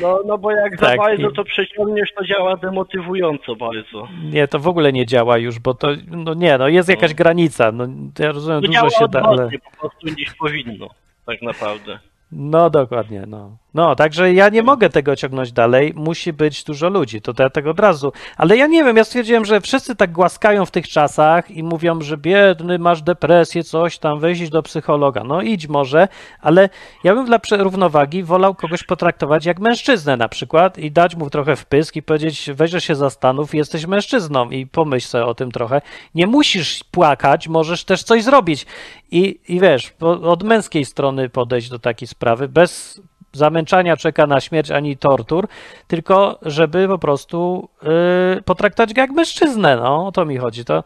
No, no bo jak Tak, za bardzo to przeciągniesz, to działa demotywująco bardzo. Nie, to w ogóle nie działa już, bo to, no nie, no jest jakaś granica. No, ja rozumiem, To dużo się da, ale... po prostu niż powinno, tak naprawdę. No dokładnie, no. No, także ja nie mogę tego ciągnąć dalej, musi być dużo ludzi, to ja tego od razu. Ale ja nie wiem, ja stwierdziłem, że wszyscy tak głaskają w tych czasach i mówią, że biedny, masz depresję, coś tam, weź do psychologa. No idź może, ale ja bym dla równowagi wolał kogoś potraktować jak mężczyznę na przykład i dać mu trochę wpysk i powiedzieć, weź, się zastanów, jesteś mężczyzną i pomyśl sobie o tym trochę. Nie musisz płakać, możesz też coś zrobić. I, i wiesz, od męskiej strony podejść do takiej sprawy, bez zamęczania czeka na śmierć ani tortur, tylko żeby po prostu yy, potraktować go jak mężczyznę, no o to mi chodzi. To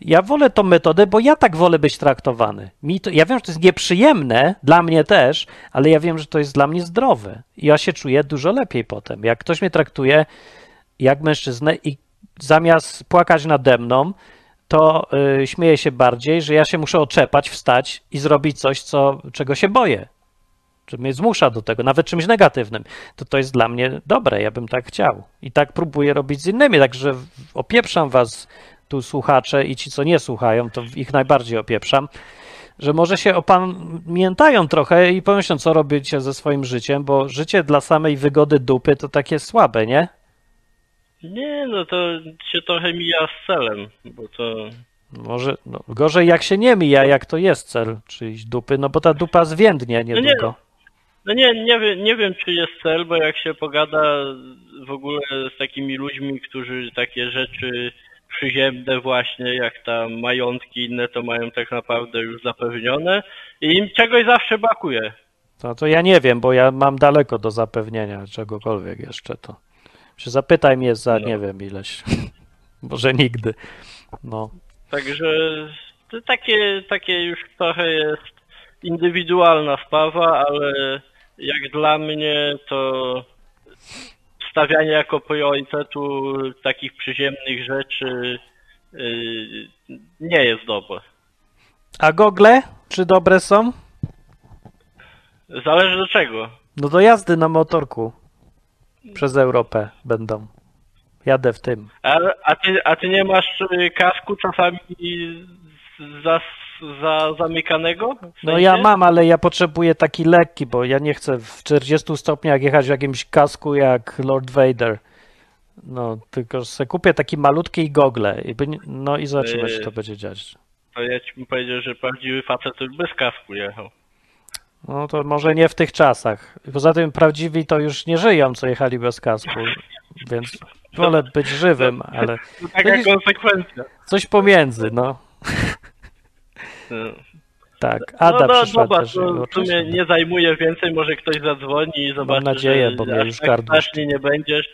ja wolę tą metodę, bo ja tak wolę być traktowany. Mi to, ja wiem, że to jest nieprzyjemne, dla mnie też, ale ja wiem, że to jest dla mnie zdrowe. I ja się czuję dużo lepiej potem. Jak ktoś mnie traktuje jak mężczyznę i zamiast płakać nade mną, to yy, się bardziej, że ja się muszę oczepać, wstać i zrobić coś, co, czego się boję czy mnie zmusza do tego, nawet czymś negatywnym, to to jest dla mnie dobre, ja bym tak chciał. I tak próbuję robić z innymi, także opieprzam was tu słuchacze i ci, co nie słuchają, to ich najbardziej opieprzam, że może się opamiętają trochę i pomyślą, co robicie ze swoim życiem, bo życie dla samej wygody dupy to takie słabe, nie? Nie, no to się trochę mija z celem, bo to... Może no, gorzej jak się nie mija, jak to jest cel czyjś dupy, no bo ta dupa zwiędnie nie. niedługo. No nie, nie, wiem, nie wiem, czy jest cel, bo jak się pogada w ogóle z takimi ludźmi, którzy takie rzeczy przyziemne właśnie, jak tam majątki inne, to mają tak naprawdę już zapewnione i im czegoś zawsze brakuje. To, to ja nie wiem, bo ja mam daleko do zapewnienia czegokolwiek jeszcze to. Się zapytaj mnie za No. nie wiem ileś. Może nigdy. No. Także to takie, takie już trochę jest indywidualna sprawa, ale jak dla mnie to stawianie jako priorytetu takich przyziemnych rzeczy yy, nie jest dobre. A gogle? Czy dobre są? Zależy do czego. No do jazdy na motorku. Przez Europę będą. Jadę w tym. A, a, ty, a ty nie masz y, kasku czasami za, za zamykanego? W No sensie? ja mam, ale ja potrzebuję taki lekki, bo ja nie chcę w 40 stopniach jechać w jakimś kasku jak Lord Vader. No, tylko se kupię taki malutki i gogle. I by- No i zobaczymy, czy to będzie dziać. To ja ci bym powiedział, że prawdziwy facet już bez kasku jechał. No to może nie w tych czasach. Poza tym prawdziwi to już nie żyją, co jechali bez kasku, więc wolę być żywym, ale To taka konsekwencja. coś pomiędzy, no. No. Tak, Ada no, no przyszła dobra, też. to w sumie nie zajmuje więcej, może ktoś zadzwoni i zobaczy, nadzieję, że bo mnie już tak strasznie nie będziesz.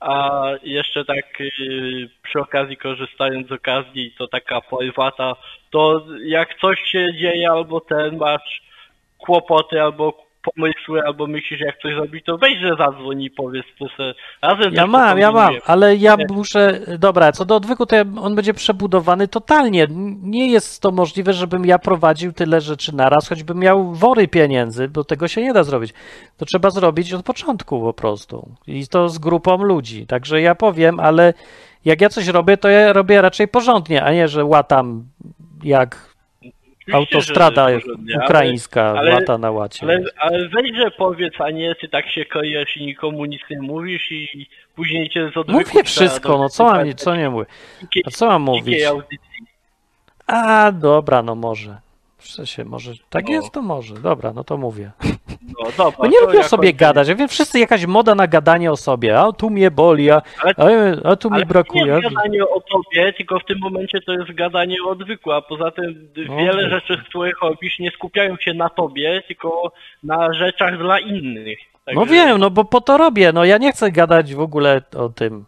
A jeszcze tak yy, przy okazji, korzystając z okazji, to taka prywata, to jak coś się dzieje albo ten masz kłopoty albo pomysły, albo myślisz jak coś zrobić, to weź, że zadzwoń i powiedz, to se razem Ja coś mam, ja mam, ale ja muszę. Dobra, co do odwyku, to ja, on będzie przebudowany totalnie. Nie jest to możliwe, żebym ja prowadził tyle rzeczy naraz, choćbym miał wory pieniędzy, bo tego się nie da zrobić. To trzeba zrobić od początku po prostu. I to z grupą ludzi. Także ja powiem, ale jak ja coś robię, to ja robię raczej porządnie, a nie, że łatam jak Oczywiście, autostrada ale- ukraińska ale- łata na łacie. Ale, ale weź, że powiedz, a nie ty tak się kryjesz i nikomu nic nie mówisz i później cię z Mówię wszystko, no co mam, co nie mówię? A co mam mówić? A, dobra, no może. W sensie, może. Tak No. jest, to może. Dobra, no to mówię. No dobra, Bo nie ja sobie gadać. Ja wiem, wszyscy jakaś moda na gadanie o sobie. A tu mnie boli, a, Ale- a, a tu mi nie brakuje. jest gadanie o tobie, tylko w tym momencie to jest gadanie o odwyku, a poza tym No, wiele rzeczy, z których robisz, nie skupiają się na tobie, tylko na rzeczach dla innych. Także... No wiem, no bo po to robię. No ja nie chcę gadać w ogóle o tym.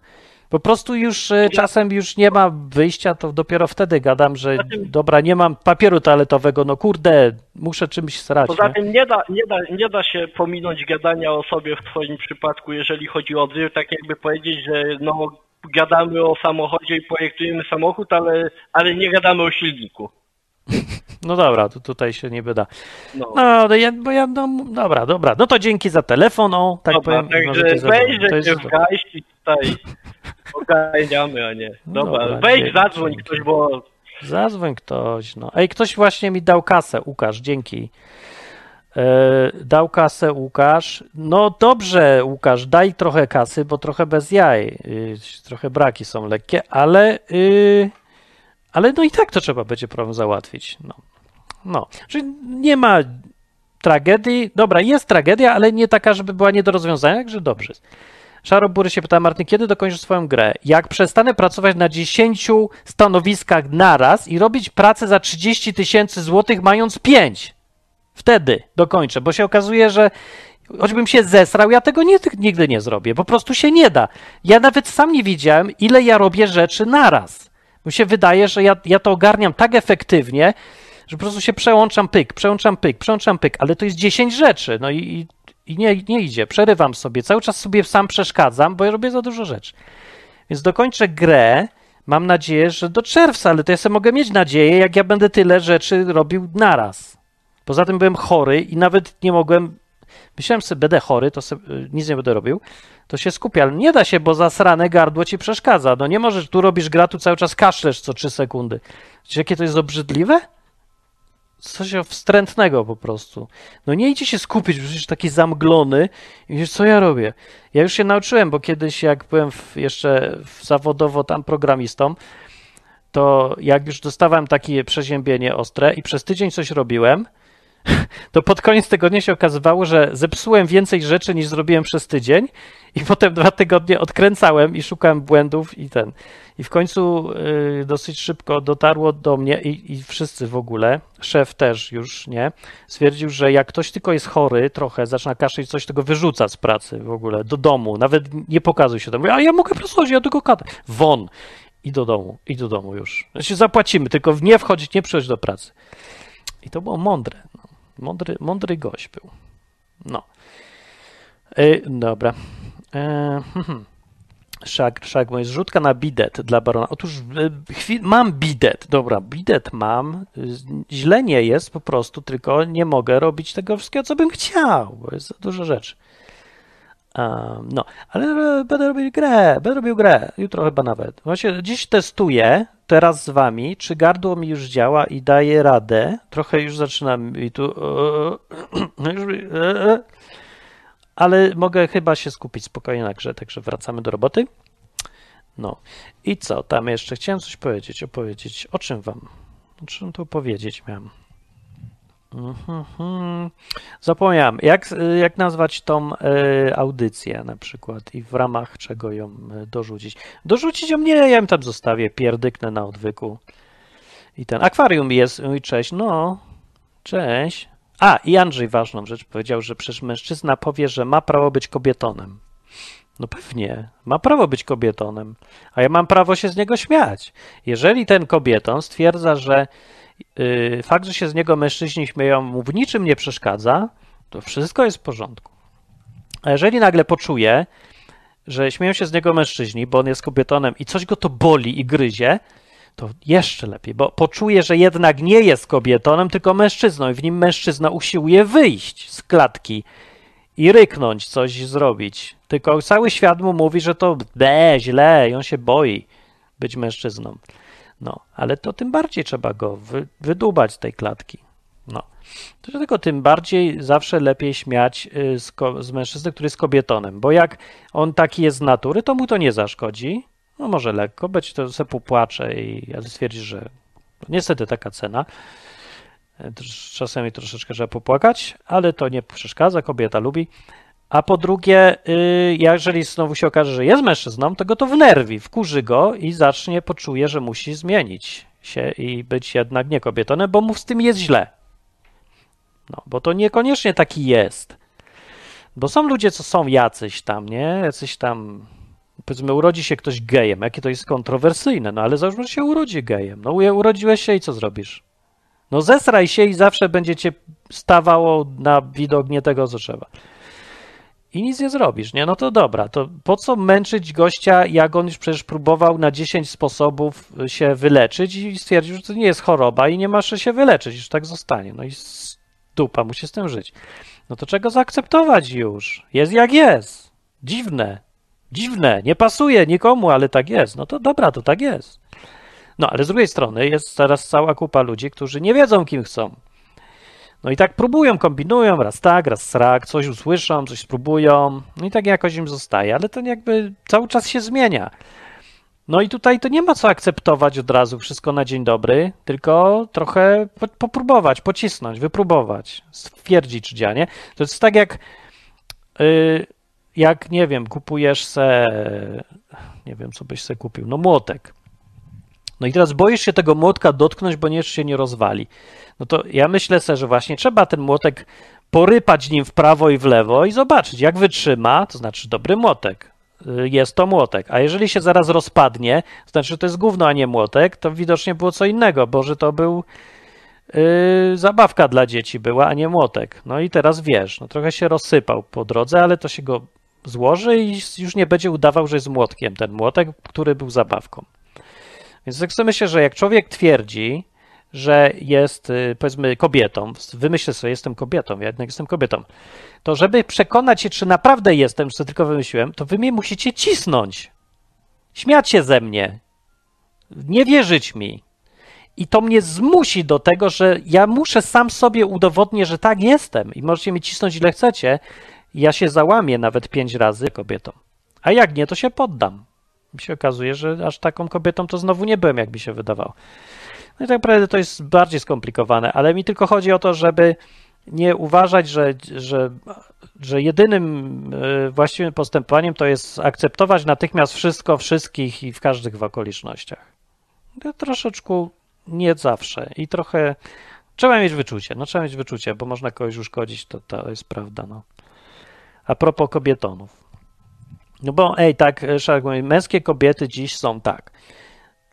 Po prostu już e, czasem już nie ma wyjścia, to dopiero wtedy gadam, że dobra, nie mam papieru toaletowego, no kurde, muszę czymś srać. Poza nie? tym nie da, nie, da, nie da się pominąć gadania o sobie w twoim przypadku, jeżeli chodzi o odzyw, tak jakby powiedzieć, że no gadamy o samochodzie i projektujemy samochód, ale, ale nie gadamy o silniku. No dobra, to tutaj się nie wyda. No, no ja, bo ja, no, dobra, dobra. No to dzięki za telefon, o, tak dobra, powiem. Także cię w gaści tutaj ogarniamy, a nie. Dobra, dobra wejdź, dzięki, zadzwoń ktoś, bo... Zadzwoń ktoś, no. Ej, ktoś właśnie mi dał kasę, Łukasz, dzięki. E, dał kasę Łukasz. No dobrze, Łukasz, daj trochę kasy, bo trochę bez jaj. Y, trochę braki są lekkie, ale... Y, ale no i tak to trzeba będzie problem załatwić. No. No, czyli nie ma tragedii. Dobra, jest tragedia, ale nie taka, żeby była nie do rozwiązania, także dobrze. Szarobury się pyta, Martin, kiedy dokończysz swoją grę? Jak przestanę pracować na 10 stanowiskach naraz i robić pracę za 30 tysięcy złotych, mając 5? Wtedy dokończę, bo się okazuje, że choćbym się zesrał, ja tego nie, nigdy nie zrobię. Po prostu się nie da. Ja nawet sam nie widziałem, ile ja robię rzeczy naraz. Mi się wydaje, że ja, ja to ogarniam tak efektywnie, że po prostu się przełączam pyk, przełączam pyk, przełączam pyk, ale to jest 10 rzeczy, no i, i nie, nie idzie, przerywam sobie, cały czas sobie sam przeszkadzam, bo ja robię za dużo rzeczy. Więc dokończę grę, mam nadzieję, że do czerwca, ale to ja sobie mogę mieć nadzieję, jak ja będę tyle rzeczy robił naraz. Poza tym byłem chory i nawet nie mogłem, myślałem sobie, będę chory, to sobie, nic nie będę robił, to się skupia, ale nie da się, bo zasrane gardło ci przeszkadza. No nie możesz, tu robisz gra, tu cały czas kaszlesz co 3 sekundy. Wiecie, jakie to jest obrzydliwe? Coś wstrętnego po prostu. No nie idzie się skupić, bo jesteś taki zamglony i wiesz, co ja robię. Ja już się nauczyłem, bo kiedyś jak byłem w, jeszcze w zawodowo tam programistą, to jak już dostawałem takie przeziębienie ostre i przez tydzień coś robiłem, to pod koniec tygodnia się okazywało, że zepsułem więcej rzeczy niż zrobiłem przez tydzień i potem dwa tygodnie odkręcałem i szukałem błędów i ten. I w końcu y, dosyć szybko dotarło do mnie i, i, wszyscy w ogóle, szef też już, nie, stwierdził, że jak ktoś tylko jest chory trochę, zaczyna kaszleć coś, tego wyrzuca z pracy w ogóle, do domu, nawet nie pokazuj się tam. A ja mogę pracować, ja tylko kadę. Won. I do domu, i do domu już. Znaczy zapłacimy, tylko nie wchodzić, nie przychodzić do pracy. I to było mądre. Mądry, mądry gość był. No. E, dobra. E, hmm. Szak, szak, jest zrzutka na bidet dla barona. Otóż chwil, mam bidet. Dobra, bidet mam. Źle nie jest po prostu, tylko nie mogę robić tego wszystkiego, co bym chciał, bo jest za dużo rzeczy. Um, no, ale będę robił grę, będę robił grę, jutro chyba nawet. Właśnie dziś testuję teraz z wami, czy gardło mi już działa i daje radę. Trochę już zaczynam i tu. Ale mogę chyba się skupić spokojnie na grze, także wracamy do roboty. No i co tam jeszcze? Chciałem coś powiedzieć, opowiedzieć. O czym wam? O czym tu powiedzieć miałem? Mhm. Zapomniałem, jak, jak nazwać tą e, audycję na przykład i w ramach czego ją e, dorzucić. Dorzucić ją nie, ja ją tam zostawię, pierdyknę na odwyku. I ten akwarium jest, mój cześć, no, cześć. A, i Andrzej ważną rzecz powiedział, że przecież mężczyzna powie, że ma prawo być kobietonem. No pewnie, ma prawo być kobietonem, a ja mam prawo się z niego śmiać. Jeżeli ten kobieton stwierdza, że Y, fakt, że się z niego mężczyźni śmieją, mu w niczym nie przeszkadza, to wszystko jest w porządku. A jeżeli nagle poczuje, że śmieją się z niego mężczyźni, bo on jest kobietonem i coś go to boli i gryzie, to jeszcze lepiej, bo poczuje, że jednak nie jest kobietonem, tylko mężczyzną i w nim mężczyzna usiłuje wyjść z klatki i ryknąć, coś zrobić. Tylko cały świat mu mówi, że to be, źle i on się boi być mężczyzną. No, ale to tym bardziej trzeba go wy, wydubać z tej klatki. No. Dlatego tym bardziej zawsze lepiej śmiać y, z, z mężczyzny, który jest kobietonem, bo jak on taki jest z natury, to mu to nie zaszkodzi. No może lekko, być to se popłacze i stwierdzi, że niestety taka cena. E, czasami troszeczkę trzeba popłakać, ale to nie przeszkadza, kobieta lubi. A po drugie, y, jeżeli znowu się okaże, że jest mężczyzną, to go to wnerwi, wkurzy go i zacznie, poczuje, że musi zmienić się i być jednak nie kobietonem, bo mu z tym jest źle. No, bo to niekoniecznie taki jest. Bo są ludzie, co są jacyś tam, nie? Jacyś tam, powiedzmy, urodzi się ktoś gejem. Jakie to jest kontrowersyjne, no ale załóżmy, że się urodzi gejem. No urodziłeś się i co zrobisz? No zesraj się i zawsze będzie cię stawało na widok nie tego, co trzeba. I nic nie zrobisz, nie? No to dobra, to po co męczyć gościa, jak on już przecież próbował na 10 sposobów się wyleczyć i stwierdził, że to nie jest choroba i nie masz się wyleczyć, już tak zostanie. No i dupa, musi z tym żyć. No to czego zaakceptować już? Jest jak jest. Dziwne. Dziwne. Nie pasuje nikomu, ale tak jest. No to dobra, to tak jest. No ale z drugiej strony jest teraz cała kupa ludzi, którzy nie wiedzą, kim chcą. No i tak próbują, kombinują, raz tak, raz srak, coś usłyszą, coś spróbują, no i tak jakoś im zostaje, ale to jakby cały czas się zmienia. No i tutaj to nie ma co akceptować od razu wszystko na dzień dobry, tylko trochę popróbować, pocisnąć, wypróbować, stwierdzić, czy działa, nie? To jest tak jak, yy, jak nie wiem, kupujesz se, nie wiem, co byś se kupił, no młotek. No i teraz boisz się tego młotka dotknąć, bo nie się nie rozwali. No to ja myślę sobie, że właśnie trzeba ten młotek porypać nim w prawo i w lewo i zobaczyć, jak wytrzyma, to znaczy dobry młotek. Y, jest to młotek. A jeżeli się zaraz rozpadnie, to znaczy, że to jest gówno, a nie młotek, to widocznie było co innego, bo że to był yy, zabawka dla dzieci była, a nie młotek. No i teraz wiesz, no trochę się rozsypał po drodze, ale to się go złoży i już nie będzie udawał, że jest młotkiem ten młotek, który był zabawką. Więc tak sobie myślę, że jak człowiek twierdzi, że jest, y, powiedzmy, kobietą, wymyślę sobie, jestem kobietą, ja jednak jestem kobietą, to żeby przekonać się, czy naprawdę jestem, czy tylko wymyśliłem, to wy mnie musicie cisnąć. Śmiać się ze mnie. Nie wierzyć mi. I to mnie zmusi do tego, że ja muszę sam sobie udowodnić, że tak jestem. I możecie mi cisnąć ile chcecie. Ja się załamię nawet pięć razy kobietą. A jak nie, to się poddam. Mi się okazuje, że aż taką kobietą to znowu nie byłem, jak mi się wydawało. No i tak naprawdę to jest bardziej skomplikowane, ale mi tylko chodzi o to, żeby nie uważać, że, że, że jedynym e, właściwym postępowaniem to jest akceptować natychmiast wszystko, wszystkich i w każdych okolicznościach. To troszeczkę nie zawsze i trochę trzeba mieć wyczucie. No trzeba mieć wyczucie, bo można kogoś uszkodzić, to, to jest prawda. No. A propos kobietonów. No bo ej, tak, Szarek mówi, męskie kobiety dziś są tak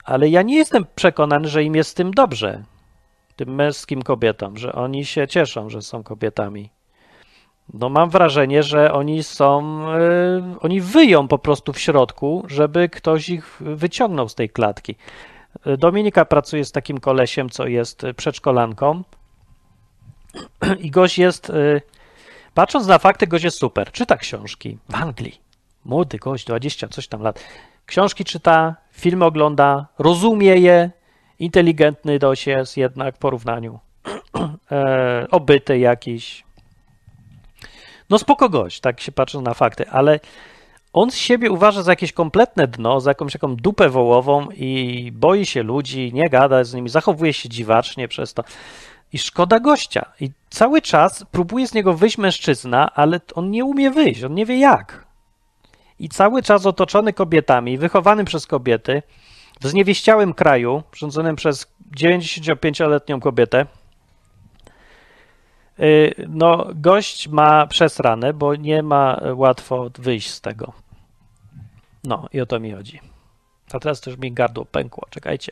ale ja nie jestem przekonany, że im jest tym dobrze, tym męskim kobietom, że oni się cieszą, że są kobietami. No mam wrażenie, że oni są, yy, oni wyją po prostu w środku, żeby ktoś ich wyciągnął z tej klatki. Dominika pracuje z takim kolesiem, co jest przedszkolanką i gość jest, yy, patrząc na fakty, gość jest super. Czyta książki w Anglii. Młody gość, 20 coś tam lat. Książki czyta, film ogląda, rozumie je, inteligentny dość jest jednak w porównaniu. e, obyty jakiś. No spoko gość, tak się patrzy na fakty, ale on z siebie uważa za jakieś kompletne dno, za jakąś taką dupę wołową i boi się ludzi, nie gada z nimi, zachowuje się dziwacznie przez to. I szkoda gościa. I cały czas próbuje z niego wyjść mężczyzna, ale on nie umie wyjść, on nie wie jak i cały czas otoczony kobietami, wychowany przez kobiety, w zniewieściałym kraju, rządzonym przez 95-letnią kobietę, y, no, gość ma przesrane, bo nie ma łatwo wyjść z tego. No, i o to mi chodzi. A teraz też mi gardło pękło. Czekajcie.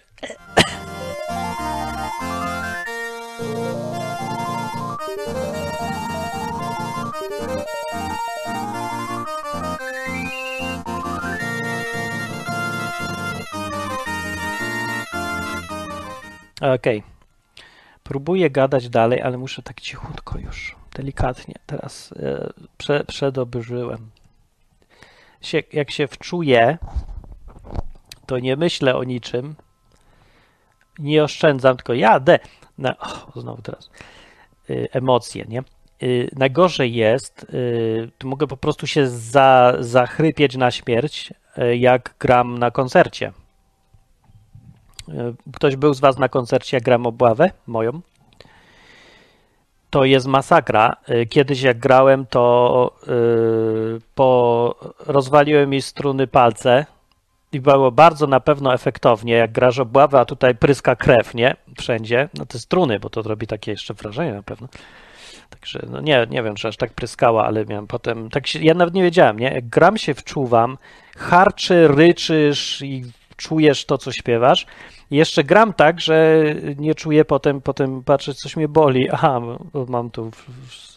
Okej. Okay. Próbuję gadać dalej, ale muszę tak cichutko już, delikatnie. Teraz e, prze, jak się wczuję, to nie myślę o niczym. Nie oszczędzam, tylko jadę. Na, znowu teraz. Y, emocje, nie? Y, najgorzej jest, y, mogę po prostu się za, zachrypieć na śmierć, jak gram na koncercie E, ktoś był z Was na koncercie, jak gram obławę moją? To jest masakra. E, kiedyś jak grałem, to yy, po, rozwaliłem mi struny palce i było bardzo na pewno efektownie, jak grasz obławę, a tutaj pryska krew, nie? Wszędzie. No te struny, bo to robi takie jeszcze wrażenie na pewno. Także no nie, nie wiem, czy aż tak pryskała, ale miałem potem, tak się, ja nawet nie wiedziałem, nie? Jak gram się wczuwam, harczy, ryczysz i czujesz to, co śpiewasz. Jeszcze gram tak, że nie czuję potem, potem patrzę, coś mnie boli. Aha, mam tu,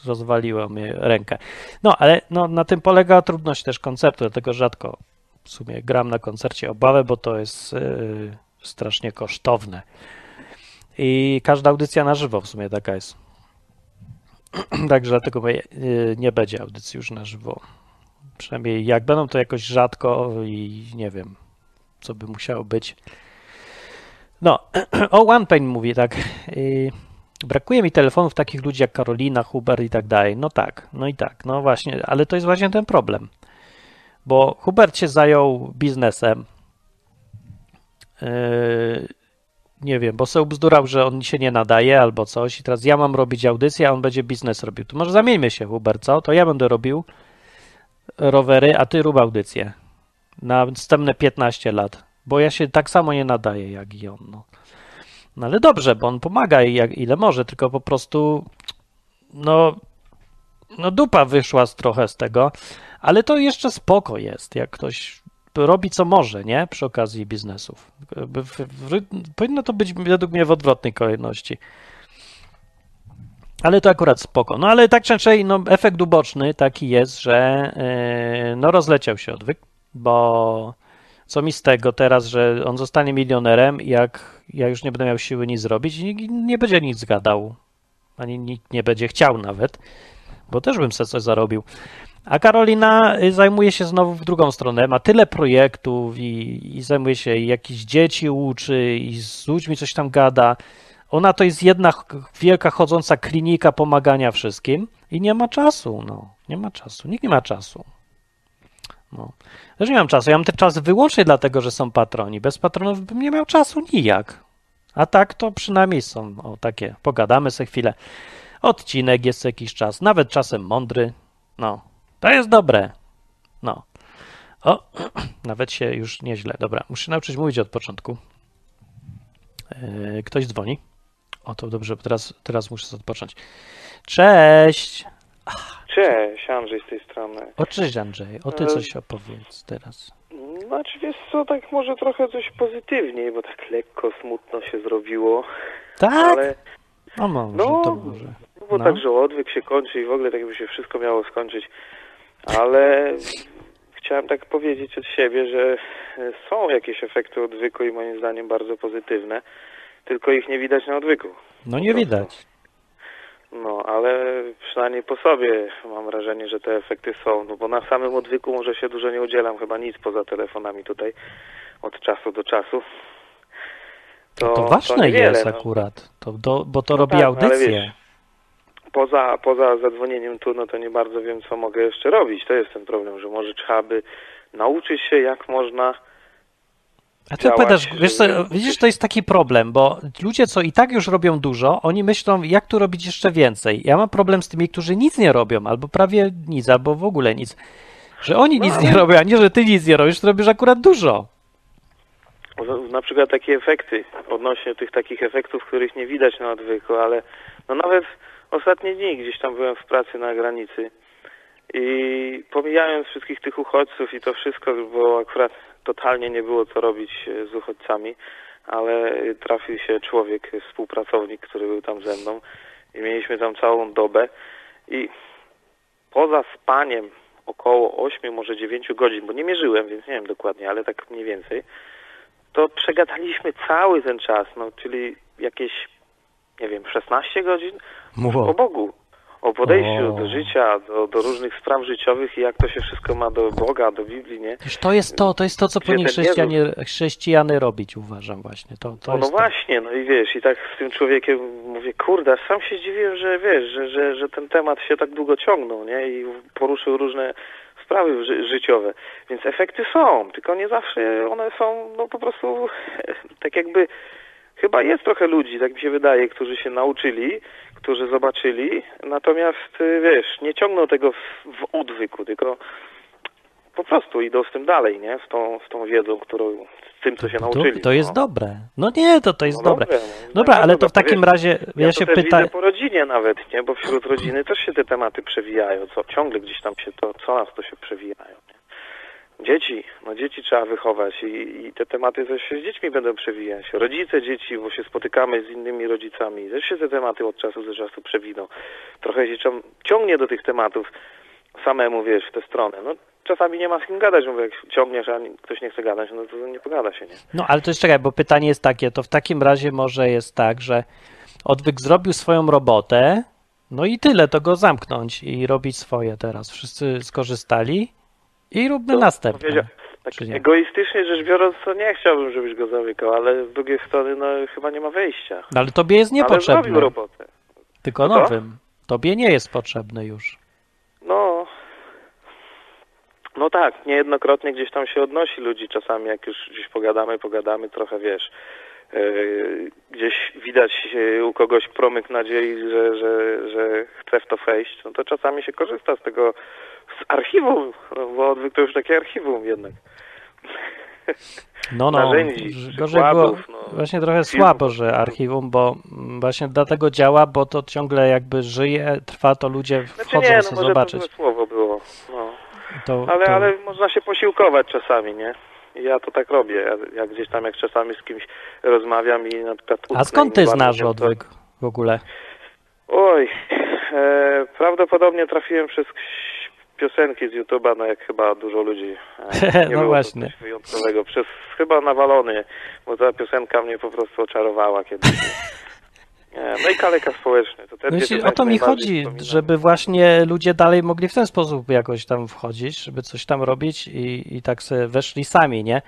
rozwaliło mnie rękę. No, ale no, na tym polega trudność też koncertu, dlatego rzadko w sumie gram na koncercie obawę, bo to jest yy, strasznie kosztowne. I każda audycja na żywo w sumie taka jest. Także dlatego yy, nie będzie audycji już na żywo. Przynajmniej jak będą, to jakoś rzadko i nie wiem, co by musiało być. No, o OnePain mówi tak. Yy, brakuje mi telefonów takich ludzi jak Karolina, Hubert i tak dalej. No tak, no i tak, no właśnie, ale to jest właśnie ten problem. Bo Hubert się zajął biznesem. Yy, nie wiem, bo sobie bzdurał, że on się nie nadaje albo coś i teraz ja mam robić audycję, a on będzie biznes robił. To może zamieńmy się, Hubert, co? To ja będę robił rowery, a ty rób audycję na następne 15 lat, bo ja się tak samo nie nadaję jak i on. No, no ale dobrze, bo on pomaga jak, ile może, tylko po prostu no, no dupa wyszła z, trochę z tego, ale to jeszcze spoko jest, jak ktoś robi co może, nie? Przy okazji biznesów. Powinno to być według mnie w odwrotnej kolejności. Ale to akurat spoko. No ale tak czy inaczej, no, efekt uboczny taki jest, że yy, no rozleciał się odwyk, bo co mi z tego teraz, że on zostanie milionerem, jak ja już nie będę miał siły nic zrobić i nie będzie nic zgadał, ani nikt nie będzie chciał nawet, bo też bym sobie coś zarobił. A Karolina y, zajmuje się znowu w drugą stronę, ma tyle projektów i, i zajmuje się i dzieci uczy i z ludźmi coś tam gada. Ona to jest jedna wielka chodząca klinika pomagania wszystkim i nie ma czasu, no. Nie ma czasu. Nikt nie ma czasu. No. Też nie mam czasu. Ja mam ten czas wyłącznie dlatego, że są patroni. Bez patronów bym nie miał czasu nijak. A tak to przynajmniej są o takie. Pogadamy sobie chwilę. Odcinek jest jakiś czas, nawet czasem mądry. No, to jest dobre. No. O, nawet się już nieźle. Dobra, muszę nauczyć mówić od początku. Yy, ktoś dzwoni. O, to dobrze, teraz, teraz muszę odpocząć. Cześć! Cześć, Andrzej z tej strony. O, cześć Andrzej, o ty coś opowiedz teraz. Znaczy wiesz co, tak może trochę coś pozytywniej, bo tak lekko smutno się zrobiło. Tak? Ale no może, no, to może. Bo No. tak, że odwyk się kończy i w ogóle tak by się wszystko miało skończyć. Ale chciałem tak powiedzieć od siebie, że są jakieś efekty odwyku i moim zdaniem bardzo pozytywne, tylko ich nie widać na odwyku. No nie widać. No, ale przynajmniej po sobie mam wrażenie, że te efekty są, no bo na samym odwyku może się dużo nie udzielam, chyba nic poza telefonami tutaj od czasu do czasu. To, to ważne niewiele, jest no. akurat, to, do, bo to No robi tak, no audycję. Poza, poza zadzwonieniem tu, no to nie bardzo wiem, co mogę jeszcze robić. To jest ten problem, że może trzeba by nauczyć się, jak można A ty opowiadasz, wiesz co, żeby- widzisz, to jest taki problem, bo ludzie, co i tak już robią dużo, oni myślą, jak tu robić jeszcze więcej. Ja mam problem z tymi, którzy nic nie robią, albo prawie nic, albo w ogóle nic. Że oni No, nic ale- nie robią, a nie, że ty nic nie robisz, to robisz akurat dużo. Z- Na przykład takie efekty, odnośnie tych takich efektów, których nie widać na odwyku, ale no nawet ostatnie dni gdzieś tam byłem w pracy na granicy i pomijając wszystkich tych uchodźców i to wszystko, bo akurat totalnie nie było co robić e, z uchodźcami, ale trafił się człowiek, współpracownik, który był tam ze mną i mieliśmy tam całą dobę. I poza spaniem około 8, może 9 godzin, bo nie mierzyłem, więc nie wiem dokładnie, ale tak mniej więcej, to przegadaliśmy cały ten czas, no czyli jakieś, nie wiem, 16 godzin? O Bogu, o podejściu O. do życia, do, do różnych spraw życiowych i jak to się wszystko ma do Boga, do Biblii, nie? Wiesz, to jest to, to jest to, co Gdzie powinni chrześcijanie, chrześcijany robić, uważam właśnie. To, to No, no właśnie, no i wiesz, i tak z tym człowiekiem mówię, kurde, aż sam się zdziwiłem, że wiesz, że, że, że ten temat się tak długo ciągnął, nie? I poruszył różne sprawy ży życiowe. Więc efekty są, tylko nie zawsze one są, no po prostu tak jakby chyba jest trochę ludzi, tak mi się wydaje, którzy się nauczyli, którzy zobaczyli, natomiast y, wiesz, nie ciągną tego w, w odwyku, tylko po prostu idą z tym dalej, nie? Z tą, z tą wiedzą, którą, z tym, co się To, nauczyli. to jest no. dobre. No nie, to to jest No dobre. no. Dobra, No ale to w takim razie ja, Ja się pytam. po rodzinie nawet, nie? Bo wśród rodziny też się te tematy przewijają. Co, ciągle gdzieś tam się to, co nas to się przewijają? Dzieci, no dzieci trzeba wychować i, i te tematy też się z dziećmi będą przewijać. Rodzice dzieci, bo się spotykamy z innymi rodzicami, też się te tematy od czasu do czasu przewiną. Trochę się cią- ciągnie do tych tematów samemu, wiesz, w tę stronę. No czasami nie ma z kim gadać, bo jak ciągniesz, a ktoś nie chce gadać, no to nie pogada się, nie? No ale to jest czekaj, bo pytanie jest takie, to w takim razie może jest tak, że odwyk zrobił swoją robotę, no i tyle, to go zamknąć i robić swoje teraz. Wszyscy skorzystali i róbmy następne. Powiedział- Tak Czy nie? egoistycznie rzecz biorąc, to nie chciałbym, żebyś go zamykał, ale z drugiej strony, no chyba nie ma wyjścia. No, ale tobie jest Ale niepotrzebny, zrobił robotę. tylko nowym. Tobie nie jest potrzebny już. No, no tak, niejednokrotnie gdzieś tam się odnosi ludzi czasami, jak już gdzieś pogadamy, pogadamy, trochę wiesz, yy, gdzieś widać yy, u kogoś promyk nadziei, że, że, że chce w to wejść, no to czasami się korzysta z tego, z archiwum, no, bo odwyk to już takie archiwum jednak. No, no, Narzędzi, gorzej było no, właśnie trochę filmów. słabo, że archiwum, bo mm, właśnie dlatego działa, bo to ciągle jakby żyje, trwa, to ludzie Znaczy wchodzą nie, no może zobaczyć. to słowo było, no. To, Ale, to... ale można się posiłkować czasami, nie? Ja to tak robię. Ja, ja gdzieś tam, jak czasami z kimś rozmawiam i na przykład... A skąd ty znasz odwyk w ogóle? Oj, e, prawdopodobnie trafiłem przez piosenki z YouTube'a, no jak chyba dużo ludzi. E, nie No było właśnie. Wyjątkowego. Przez chyba nawalony, bo ta piosenka mnie po prostu oczarowała kiedyś. No i kaleka społeczny. To No jeśli, o to mi chodzi, wspominam. żeby właśnie ludzie dalej mogli w ten sposób jakoś tam wchodzić, żeby coś tam robić i, i tak sobie weszli sami, nie?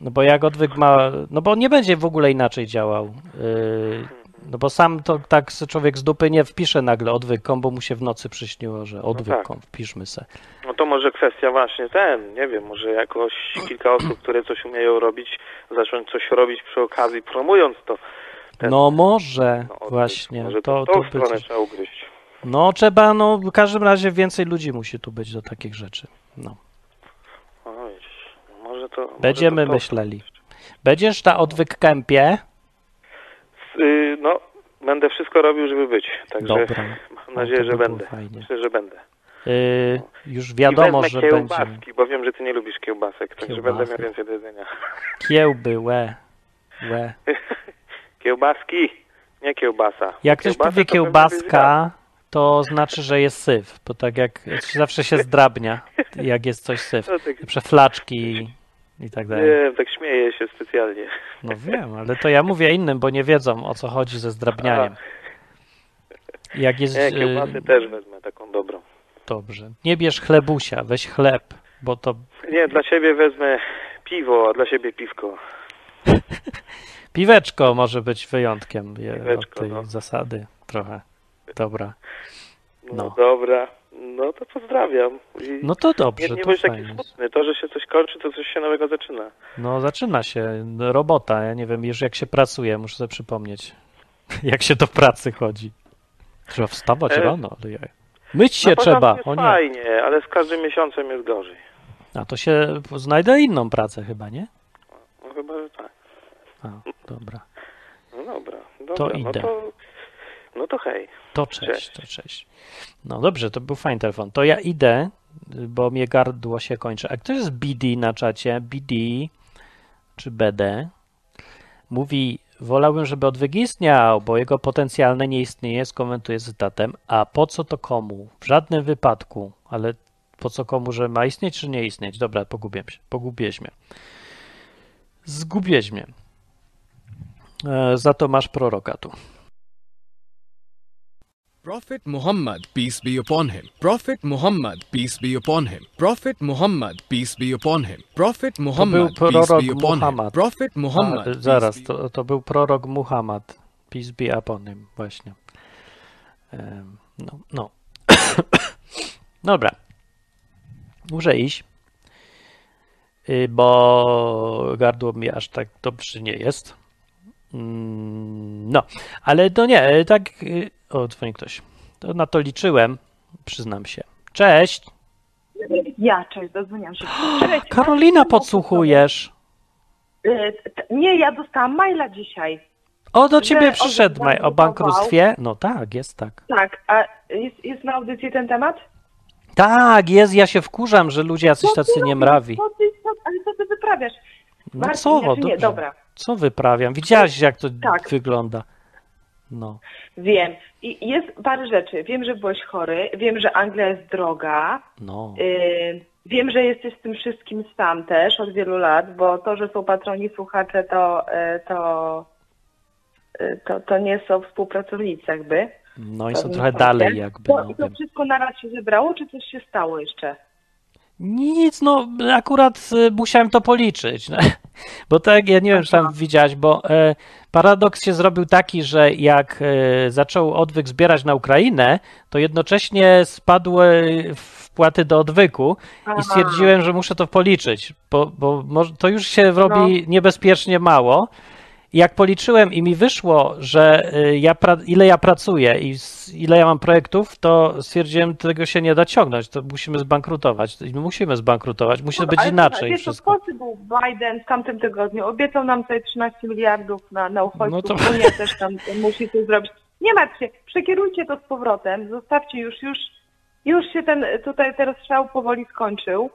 No bo jak odwyk ma, no bo nie będzie w ogóle inaczej działał. Yy, no bo sam to tak człowiek z dupy nie wpisze nagle odwykom, bo mu się w nocy przyśniło, że odwykom, wpiszmy se. No to może kwestia właśnie ten, nie wiem, może jakoś kilka osób, które coś umieją robić, zacząć coś robić przy okazji, promując to. Ten- No może no, właśnie, Może to, to by stronę coś... trzeba ugryźć. No trzeba, no w każdym razie więcej ludzi musi tu być do takich rzeczy. No. O, widzisz, no może to... może Będziemy to, to. myśleli. Będziesz na odwyk kępie? Y, no, będę wszystko robił, żeby być. Także Dobra. mam nadzieję, to że będę. fajnie. Myślę, że będę. Yy, już I wiadomo, wezmę że kiełbaski, będzie. bo wiem, że ty nie lubisz kiełbasek, także Kiełbasy. będę miał więcej do jedzenia. Kiełby, łe. łe. Kiełbaski, nie kiełbasa. Jak ktoś powie kiełbaska, to znaczy, że jest syf, bo tak jak zawsze się zdrabnia, jak jest coś syf. No tak- Przeflaczki i tak dalej. Nie, tak śmieję się specjalnie. No wiem, ale to ja mówię innym, bo nie wiedzą o co chodzi ze zdrabnianiem. Jak jest. Nie, kiełbasy yy, też wezmę taką dobrą. Dobrze. Nie bierz chlebusia, weź chleb, bo to Nie, dla siebie wezmę piwo, a dla siebie piwko. piweczko może być wyjątkiem je- od Piweczko, tej no. zasady trochę. Dobra. No, No. dobra, no to pozdrawiam. I No to nie, dobrze, nie to bądź taki smutny. To, że się coś kończy, to coś się nowego zaczyna. No zaczyna się no, robota, ja nie wiem już jak się pracuje, muszę sobie przypomnieć. Jak się do pracy chodzi. Trzeba wstawać E, rano, ale ja... Myć się początku trzeba, jest o nie. fajnie, ale z każdym miesiącem jest gorzej. A to się znajdę inną pracę chyba, nie? No chyba, że tak. A, dobra. No dobra, dobra. To no idę. to, no to hej. To cześć, Cześć. to cześć. No dobrze, to był fajny telefon. To ja idę, bo mnie gardło się kończy. A kto jest BD na czacie? BD czy BD? Mówi, wolałbym, żeby odwyk istniał, bo jego potencjalne nie istnieje, skomentuję cytatem. A po co to komu? W żadnym wypadku. Ale po co komu, że ma istnieć czy nie istnieć? Dobra, pogubiłem się. Pogubiłeś mnie. Zgubiłeś mnie. E, za to masz proroka tu. Prophet Muhammad, peace be upon him. Prophet Muhammad, peace be upon him. Prophet Muhammad, peace be upon him. Prophet Muhammad, peace prorok be upon Muhammad. him. Prophet Muhammad. A, peace zaraz, to, to był prorok Muhammad. Peace be upon him, właśnie. No, no. Dobra. Muszę iść, y, bo gardło mi aż tak dobrze nie jest. Mm, No, ale to nie, y, tak. y, O, dzwoni ktoś. To na to liczyłem, przyznam się. Cześć. Ja, cześć, dodzwoniłam się. Cześć, Karolina, podsłuchujesz. T- Nie, ja dostałam maila dzisiaj. O, do ciebie przyszedł mail o bankructwie? No tak, jest tak. Tak, a jest, jest na audycji ten temat? Tak, jest, ja się wkurzam, że ludzie jacyś ty tacy niemrawi. Co ty, co, ale co ty wyprawiasz? No Marcin, co, znaczy nie, dobra. Co wyprawiam? Widziałaś, jak to Tak. wygląda. No. Wiem. I jest parę rzeczy. Wiem, że byłeś chory, wiem, że Anglia jest droga, No. yy, wiem, że jesteś z tym wszystkim sam też od wielu lat, bo to, że są patroni słuchacze, to, yy, to, yy, to, to nie są współpracownicy jakby. No i są trochę powie. dalej jakby. To, No, I to wszystko naraz się zebrało, czy coś się stało jeszcze? Nic, no akurat y, musiałem to policzyć. No. Bo tak, ja nie wiem, czy tam widziałaś, bo e, paradoks się zrobił taki, że jak e, zaczął odwyk zbierać na Ukrainę, to jednocześnie spadły wpłaty do odwyku i stwierdziłem, że muszę to policzyć, bo, bo to już się robi No. niebezpiecznie mało. Jak policzyłem i mi wyszło, że y, ja ile ja pracuję i ile ja mam projektów, to stwierdziłem, tego się nie da ciągnąć, to musimy zbankrutować. Musimy zbankrutować, musi No, być ale inaczej wiesz, wszystko. To był Biden w tamtym tygodniu obiecał nam tutaj 13 miliardów na, na uchodźców. No to- Unia też tam musi coś zrobić. Nie martw się, przekierujcie to z powrotem, zostawcie już, już, już się ten tutaj teraz strzał powoli skończył.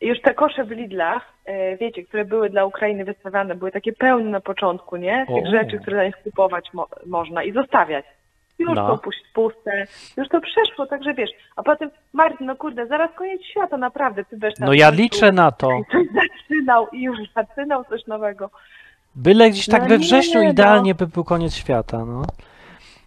Już te kosze w Lidlach, e, wiecie, które były dla Ukrainy wystawiane, były takie pełne na początku, nie? Tych O. rzeczy, które dla nich kupować mo- można i zostawiać. Już No. puś- puste, już to przeszło, także wiesz. A potem, Martin, no kurde, zaraz koniec świata, naprawdę, ty będziesz No ja liczę na to. Coś zaczynał i już zaczynał coś nowego. Byle gdzieś tak No we nie, wrześniu no. idealnie by był koniec świata, no.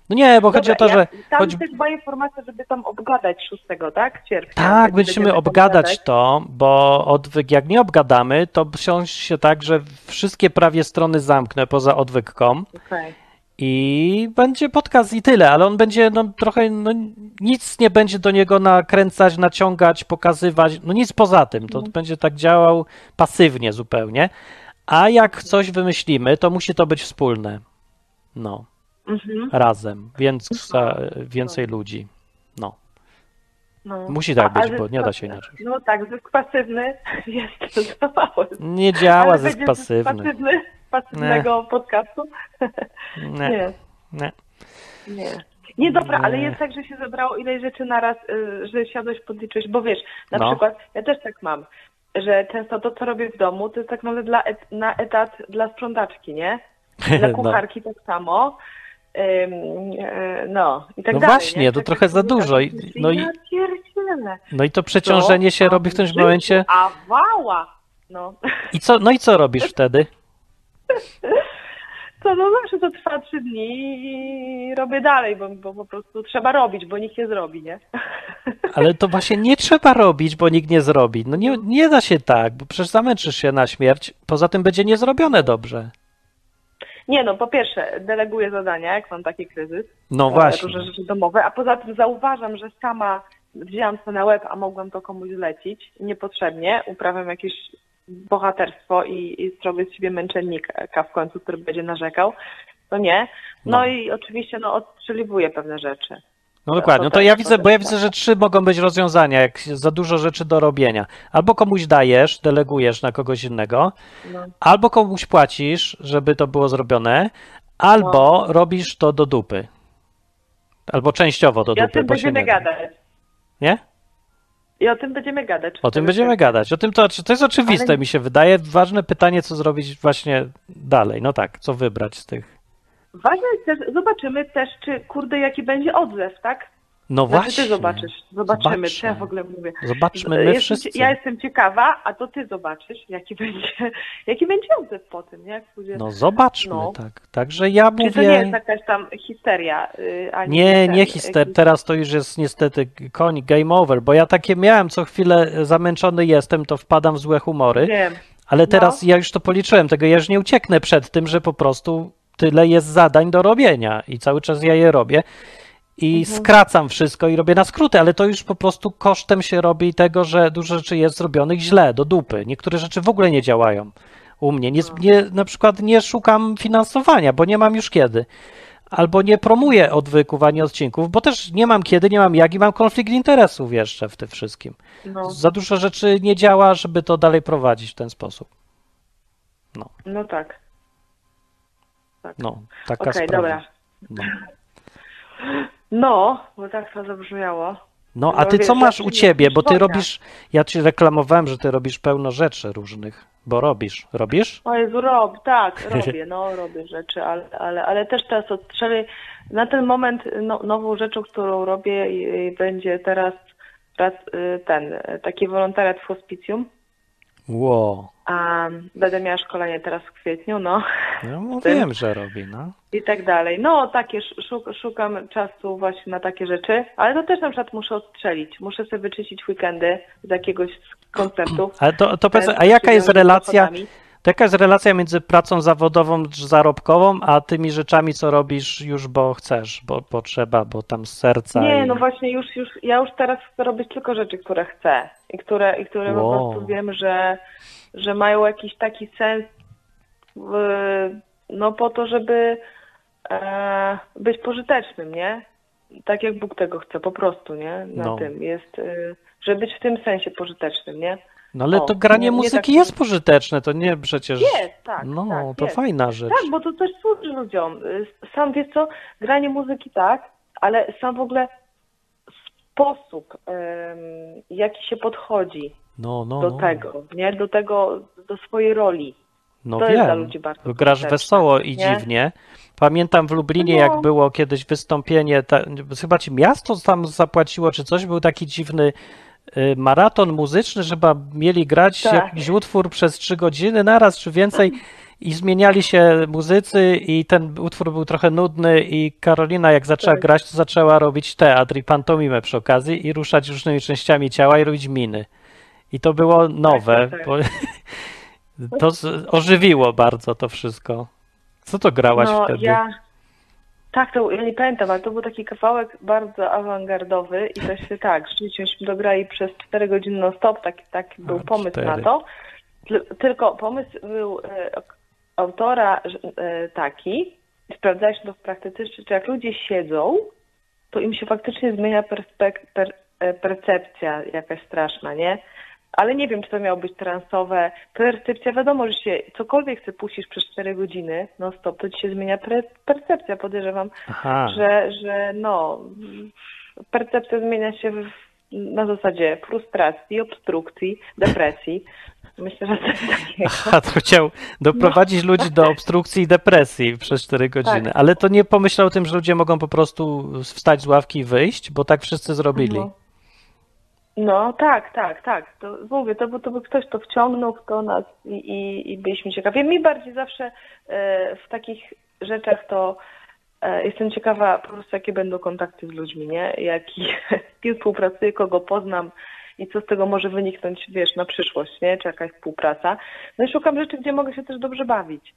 No nie, bo chodzi o to, Dobra, że... ja, tam Choć... też była informacja, żeby tam obgadać 6, tak? Sierpnia. Tak, Będzie- będziemy obgadać obgadać. to, bo odwyk, jak nie obgadamy, to wsiąść się tak, że wszystkie prawie strony zamknę poza odwyk.com Okej. i będzie podcast i tyle, ale on będzie no, trochę, no, nic nie będzie do niego nakręcać, naciągać, pokazywać, no nic poza tym, to będzie tak działał pasywnie zupełnie, a jak coś wymyślimy, to musi to być wspólne, no, Mhm. razem, więc więcej ludzi, no. No. Musi tak być, bo nie da się inaczej. No tak, zysk pasywny jest za mały. Nie działa zysk pasywny. pasywny pasywnego podcastu? Nie, Nie. nie. Nie. Nie, dobra, ale Nie. jest tak, że się zebrało ileś rzeczy naraz, y, że siadłeś podliczyć, bo wiesz, na No. przykład, ja też tak mam, że często to, co robię w domu, to jest tak naprawdę dla et, na etat dla sprzątaczki, nie? Dla No. kucharki tak samo. E, no, i tak No dalej. właśnie, nie? to Tak trochę za dużo i- no i-. No i to przeciążenie się Co? robi w którymś momencie. A wała! No. I co, no i co robisz wtedy? To no zawsze to trwa trzy dni i robię dalej, bo, bo po prostu trzeba robić, bo nikt nie zrobi, nie? Ale to właśnie nie trzeba robić, bo nikt nie zrobi. No nie, nie da się tak, bo przecież zamęczysz się na śmierć. Poza tym będzie niezrobione dobrze. Nie no, po pierwsze, deleguję zadania, jak mam taki kryzys. No e, właśnie. Różne rzeczy domowe, a poza tym zauważam, że sama wzięłam to na łeb, a mogłam to komuś zlecić niepotrzebnie. Uprawiam jakieś bohaterstwo i, i zrobię z siebie męczennika w końcu, który będzie narzekał. To nie. No, No. i oczywiście no, odstrzeliwuję pewne rzeczy. No dokładnie. No to ja widzę, bo ja widzę, że trzy mogą być rozwiązania, jak za dużo rzeczy do robienia. Albo komuś dajesz, delegujesz na kogoś innego, No. albo komuś płacisz, żeby to było zrobione, albo No. robisz to do dupy. Albo częściowo do I o dupy, tym bo się będziemy nie da. gadać. Nie? I o tym będziemy gadać. O tym będziemy gadać. O tym to, to jest oczywiste, Ale- mi się wydaje. Ważne pytanie, co zrobić właśnie dalej. No tak, co wybrać z tych. Ważne jest też, zobaczymy też, czy kurde, jaki będzie odzew, tak? No Znaczy właśnie. ty zobaczysz, zobaczymy, Zobaczę. co ja w ogóle mówię. Zobaczmy, my wszyscy. Ja jestem ciekawa, a to ty zobaczysz, jaki będzie, jaki będzie odzew po tym, nie? Jak pójdzie. No zobaczmy, No. tak. Także ja Czy to nie mówię. jest jakaś tam histeria? Yy, ani Nie, nie hister. jakiś- Teraz to już jest niestety koń, game over, bo ja takie miałem, co chwilę zamęczony jestem, to wpadam w złe humory, Wiem. ale teraz No. ja już to policzyłem, tego ja już nie ucieknę przed tym, że po prostu tyle jest zadań do robienia i cały czas ja je robię i Mhm. skracam wszystko i robię na skróty, ale to już po prostu kosztem się robi tego, że dużo rzeczy jest zrobionych źle, do dupy. Niektóre rzeczy w ogóle nie działają u mnie. Nie, No. nie, na przykład nie szukam finansowania, bo nie mam już kiedy. albo nie promuję odwyków ani odcinków, bo też nie mam kiedy, nie mam jak i mam konflikt interesów jeszcze w tym wszystkim. No, Za dużo rzeczy nie działa, żeby to dalej prowadzić w ten sposób. no tak. No, taka Okej, sprawa. dobra. No. No, bo tak to zabrzmiało. no, a ty co masz u ciebie? Bo ty robisz, ja ci reklamowałem, że ty robisz pełno rzeczy różnych, bo robisz. Robisz? O Jezu, rob, tak, robię, no robię rzeczy, ale, ale, ale też teraz odstrzeli, na ten moment no, nową rzeczą, którą robię i, i będzie teraz y, ten, y, taki wolontariat w hospicjum, Ło. A będę miała szkolenie teraz w kwietniu, no No, wiem, że robi, no. i tak dalej. No takie, szuk, szukam czasu właśnie na takie rzeczy, ale to też na przykład muszę odstrzelić, muszę sobie wyczyścić weekendy z jakiegoś z koncertów. Ale to, to Te a jaka jest relacja, to jaka jest relacja między pracą zawodową zarobkową, a tymi rzeczami, co robisz już, bo chcesz, bo potrzeba, bo tam z serca Nie, i... no właśnie już, już, ja już teraz chcę robić tylko rzeczy, które chcę i które, i które po Wow. prostu wiem, że, że mają jakiś taki sens no po to, żeby e, być pożytecznym, nie? Tak jak Bóg tego chce, po prostu, nie? Na No. tym jest, e, żeby być w tym sensie pożytecznym, nie? No ale O, to granie nie- nie muzyki tak- jest pożyteczne, to nie przecież... Jest, tak, No, tak, to jest. fajna rzecz. Tak, bo to też służy ludziom. Y, Sam wiesz co, granie muzyki tak, ale sam w ogóle sposób, jaki się podchodzi No, no, do no. tego, nie? Do tego, do swojej roli. No to wiem. jest dla ludzi bardzo Bo Grasz wesoło i nie? dziwnie. Pamiętam w Lublinie, No. jak było kiedyś wystąpienie, ta, chyba ci miasto tam zapłaciło, czy coś, był taki dziwny y, maraton muzyczny, że chyba mieli grać Tak. jakiś utwór przez trzy godziny naraz, czy więcej. I zmieniali się muzycy i ten utwór był trochę nudny i Karolina jak zaczęła Tak. grać, to zaczęła robić teatr i pantomimę przy okazji i ruszać różnymi częściami ciała i robić miny. I to było nowe, tak, tak. bo to ożywiło bardzo to wszystko. Co to grałaś no, wtedy? ja... Tak, to ja nie pamiętam, ale to był taki kawałek bardzo awangardowy i to się tak, rzeczywiście myśmy dograli przez 4 godziny non stop, taki, taki był A, pomysł na to. Tylko pomysł był e, autora e, taki, sprawdzaliśmy to w praktyce, że jak ludzie siedzą, to im się faktycznie zmienia perspek- per, e, percepcja jakaś straszna, nie? Ale nie wiem, czy to miało być transowe. Percepcja, wiadomo, że się cokolwiek chce puścisz przez 4 godziny, no stop, to ci się zmienia pre, percepcja. Podejrzewam, Aha, że, że no, percepcja zmienia się w, na zasadzie frustracji, obstrukcji, depresji. Myślę, że coś takiego. Aha, to chciał doprowadzić ludzi do obstrukcji i depresji przez 4 godziny. Tak. Ale to nie pomyślał o tym, że ludzie mogą po prostu wstać z ławki i wyjść, bo tak wszyscy zrobili. No. No tak, tak, tak. To mówię, to, by- to by ktoś to wciągnął w to nas i, i, i byliśmy ciekawi. Mi bardziej zawsze e, w takich rzeczach to e, jestem ciekawa po prostu jakie będą kontakty z ludźmi, nie? Jaki, z kim współpracuję, kogo poznam i co z tego może wyniknąć, wiesz, na przyszłość, nie? Czy jakaś współpraca. No i szukam rzeczy, gdzie mogę się też dobrze bawić.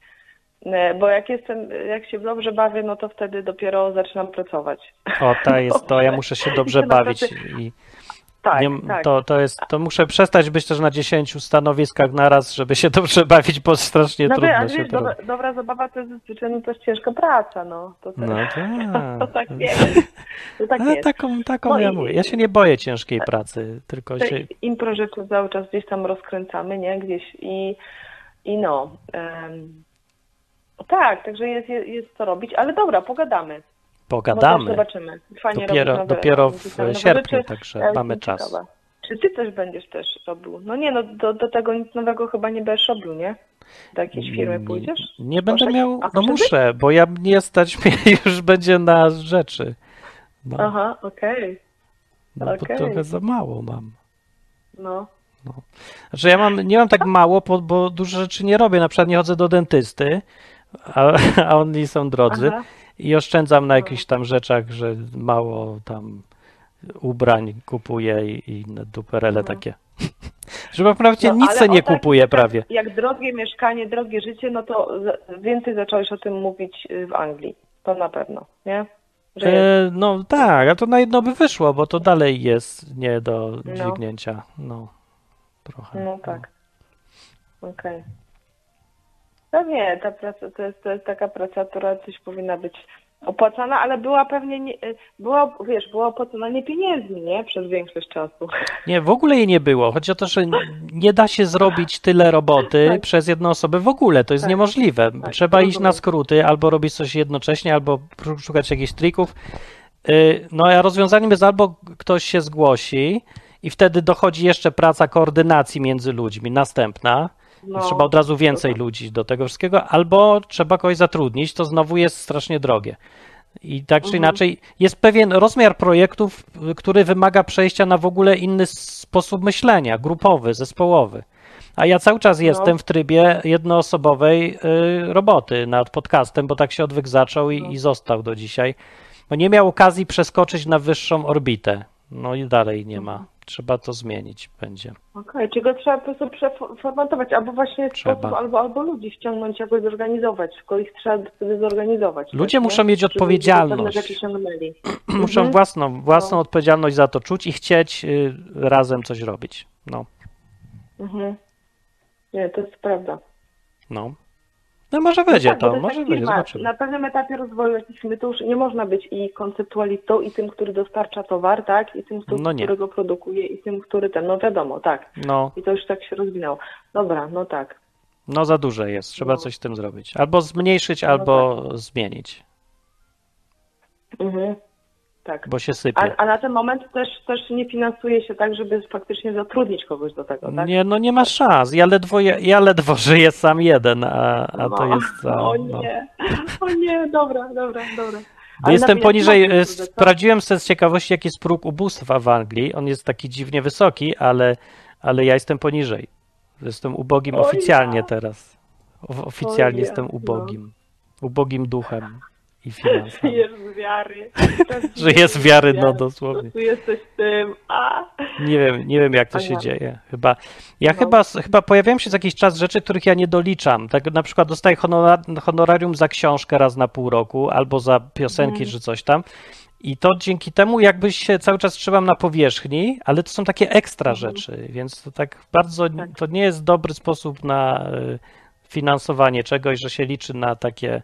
E, Bo jak jestem, jak się dobrze bawię, no to wtedy dopiero zaczynam pracować. O, to jest to, ja muszę się dobrze bawić i Tak, nie, tak. to, to jest, to muszę przestać być też na 10 stanowiskach naraz, żeby się dobrze bawić, bo strasznie No trudno wie, ale się wiesz, to dobra, dobra zabawa to jest zazwyczaj no, to jest ciężka praca, no. To, to, No tak. to tak jest. To tak jest. taką, taką No ja i- mówię. Ja się nie boję ciężkiej pracy, tylko się... impro rzeczy cały czas gdzieś tam rozkręcamy, nie? Gdzieś i, i no. em, tak, także jest, jest, jest co robić, ale dobra, pogadamy. No Pogadamy. zobaczymy. Fajnie Dopiero, nowe, dopiero w nowe sierpniu, rzeczy. także mamy czas. Czy ty też będziesz też robił? No nie, no do, do tego nic nowego chyba nie będziesz robił, nie? Do jakiejś firmy pójdziesz? Nie, nie będę Poszedł? miał, A no muszę, bo ja nie stać mnie już będzie na rzeczy. No, Aha, okej. no bo okej. trochę za mało mam. No. Znaczy ja mam, nie mam tak mało, bo, bo dużo rzeczy nie robię. Na przykład nie chodzę do dentysty, a, a oni są drodzy Aha. i oszczędzam na jakichś tam rzeczach, że mało tam ubrań kupuję i, i duperele takie. Że naprawdę No, nic se nie tak, kupuję tak, prawie. Jak drogie mieszkanie, drogie życie, no to więcej zacząłeś o tym mówić y, w Anglii. To na pewno, nie? Że. E, no tak, a to na jedno by wyszło, bo to dalej jest nie do No. dźwignięcia. No, trochę. No tak. Okej. No nie, ta praca to jest, to jest taka praca, która coś powinna być opłacana, ale była pewnie, nie, była, wiesz, była opłacana nie pieniędzmi, nie? Przez większość czasu. Nie, w ogóle jej nie było. Chodzi o to, że nie da się zrobić tyle roboty tak. przez jedną osobę w ogóle. To jest tak. niemożliwe. Tak, Trzeba iść na skróty, albo robić coś jednocześnie, albo szukać jakichś trików. Y, no a rozwiązaniem jest albo ktoś się zgłosi i wtedy dochodzi jeszcze praca koordynacji między ludźmi, następna. No, trzeba od razu więcej ludzi do tego wszystkiego, albo trzeba kogoś zatrudnić, to znowu jest strasznie drogie. I tak czy mhm. inaczej, jest pewien rozmiar projektów, który wymaga przejścia na w ogóle inny sposób myślenia, grupowy, zespołowy. A ja cały czas no. jestem w trybie jednoosobowej y, roboty nad podcastem, bo tak się odwyk zaczął i, no. i został do dzisiaj. Bo nie miał okazji przeskoczyć na wyższą orbitę. No i dalej nie ma. Trzeba to zmienić będzie. Okej, okay, czy go trzeba po prostu przeformatować, albo właśnie w sposób, albo, albo ludzi ściągnąć, jakoś zorganizować, tylko ich trzeba wtedy zorganizować. Ludzie tak, muszą nie? mieć odpowiedzialność. muszą mhm. własną, własną no. odpowiedzialność za to czuć i chcieć y, razem coś robić. No. Mhm. Nie, to jest prawda. No. No może będzie no tak, to, może będzie, zobaczymy. Na pewnym etapie rozwoju jakiejś firmy to już nie można być i konceptualistą, i tym, który dostarcza towar, tak, i tym, który, no którego produkuje, i tym, który ten, no wiadomo, tak. No. I to już tak się rozwinęło. Dobra, no tak. No za duże jest, trzeba no. coś z tym zrobić. Albo zmniejszyć, no albo tak. zmienić. Mhm. Tak. Bo się sypie. A, a, na ten moment też, też nie finansuje się tak, żeby faktycznie zatrudnić kogoś do tego, tak? Nie, no nie ma szans. Ja ledwo, ja, ja ledwo żyję sam jeden, a, a no. to jest... A, o nie, no. o nie, dobra, dobra, dobra. Ale Jestem poniżej, e, sprawdziłem sobie z ciekawości, jaki jest próg ubóstwa w Anglii. On jest taki dziwnie wysoki, ale, ale ja jestem poniżej. Jestem ubogim o oficjalnie ja. teraz. Oficjalnie jestem no. ubogim. No. Ubogim duchem i finansami. Żyjesz z wiary. Żyjesz z wiary, no dosłownie. Tu jesteś tym, a... Nie wiem, nie wiem jak to się dzieje. Chyba, ja no. chyba, chyba pojawiają się za jakiś czas rzeczy, których ja nie doliczam. Tak na przykład dostaję honorarium za książkę raz na pół roku, albo za piosenki, mm. czy coś tam. I to dzięki temu jakby się cały czas trzymam na powierzchni, ale to są takie ekstra mm. rzeczy, więc to tak bardzo, tak. to nie jest dobry sposób na y, finansowanie czegoś, że się liczy na takie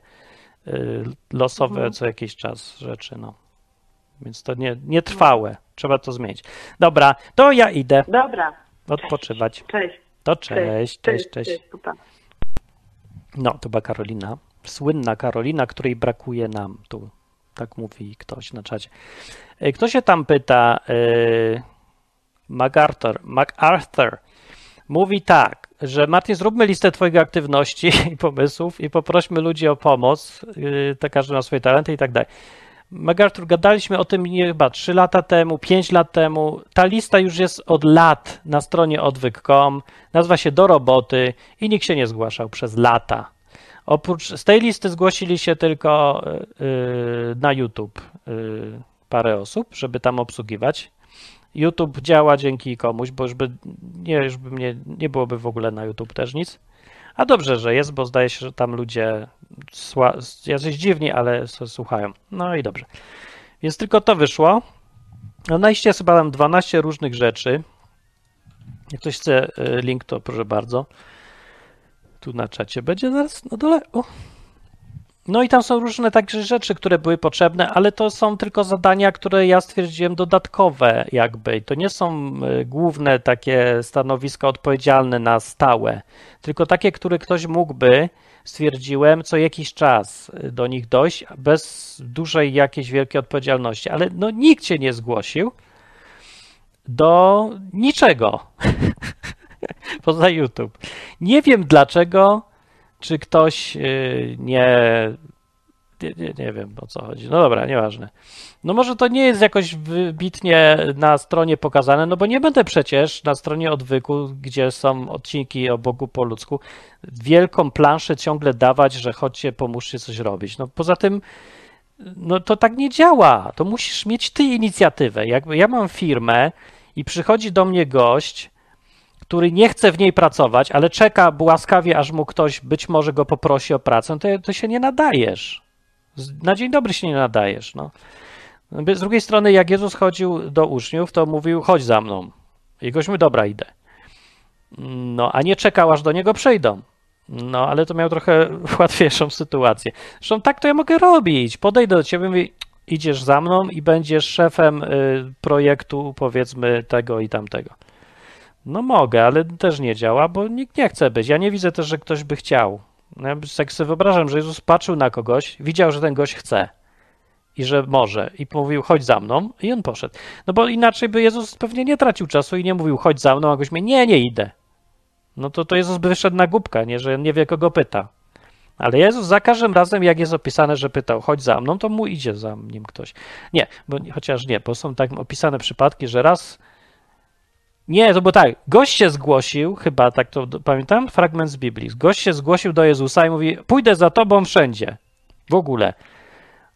losowe mhm. co jakiś czas rzeczy, no. Więc to nie, nie trwałe. Trzeba to zmienić. Dobra, to ja idę. Dobra. Odpoczywać. Cześć. To cześć, cześć, cześć. cześć. No, to była Karolina. Słynna Karolina, której brakuje nam tu. Tak mówi ktoś na czacie. Y, kto się tam pyta? Yy, MacArthur. MacArthur mówi tak że Martin, zróbmy listę Twojej aktywności i pomysłów i poprośmy ludzi o pomoc. Yy, każdy ma swoje talenty i tak dalej. MacArthur, gadaliśmy o tym nie, chyba 3 lata temu, 5 lat temu. Ta lista już jest od lat na stronie odwyk.com. Nazywa się Do Roboty i nikt się nie zgłaszał przez lata. Oprócz z tej listy zgłosili się tylko yy, na YouTube yy, parę osób, żeby tam obsługiwać. YouTube działa dzięki komuś, bo już by, nie, już by mnie, nie byłoby w ogóle na YouTube też nic. A dobrze, że jest, bo zdaje się, że tam ludzie sła, jacyś dziwni, ale słuchają. No i dobrze. Więc tylko to wyszło. No na liście chyba tam 12 różnych rzeczy. Jak ktoś chce y, link, to proszę bardzo. Tu na czacie będzie zaraz na dole. O, no i tam są różne także rzeczy, które były potrzebne, ale to są tylko zadania, które ja stwierdziłem dodatkowe jakby. To nie są e, główne takie stanowiska odpowiedzialne na stałe, tylko takie, które ktoś mógłby, stwierdziłem, co jakiś czas e, do nich dojść bez dużej jakiejś wielkiej odpowiedzialności. Ale no nikt się nie zgłosił do niczego poza YouTube. Nie wiem dlaczego czy ktoś y, nie, nie, nie, wiem o co chodzi. No dobra, nieważne. No może to nie jest jakoś wybitnie na stronie pokazane, no bo nie będę przecież na stronie odwyku, gdzie są odcinki o Bogu po ludzku, wielką planszę ciągle dawać, że chodźcie, pomóżcie coś robić. No poza tym, no to tak nie działa. To musisz mieć ty inicjatywę. Jakby ja mam firmę i przychodzi do mnie gość, który nie chce w niej pracować, ale czeka łaskawie, aż mu ktoś być może go poprosi o pracę, to, to się nie nadajesz. Na dzień dobry się nie nadajesz. No. Z drugiej strony, jak Jezus chodził do uczniów, to mówił: chodź za mną. I gośmy, dobra, idę. No, a nie czekał, aż do niego przejdą. No, ale to miał trochę łatwiejszą sytuację. Zresztą tak to ja mogę robić. Podejdę do ciebie mówię, idziesz za mną i będziesz szefem y, projektu, powiedzmy, tego i tamtego. No mogę, ale też nie działa, bo nikt nie chce być. Ja nie widzę też, że ktoś by chciał. No, ja tak sobie wyobrażam, że Jezus patrzył na kogoś, widział, że ten gość chce i że może i mówił, chodź za mną i on poszedł. No bo inaczej by Jezus pewnie nie tracił czasu i nie mówił, chodź za mną, a goś mnie, nie, nie idę. No to, to Jezus by wyszedł na głupkę, nie, że nie wie, kogo pyta. Ale Jezus za każdym razem, jak jest opisane, że pytał, chodź za mną, to mu idzie za nim ktoś. Nie, bo chociaż nie, bo są tak opisane przypadki, że raz. Nie, to było tak. Gość się zgłosił, chyba tak to pamiętam, fragment z Biblii. Gość się zgłosił do Jezusa i mówi: Pójdę za tobą wszędzie. W ogóle.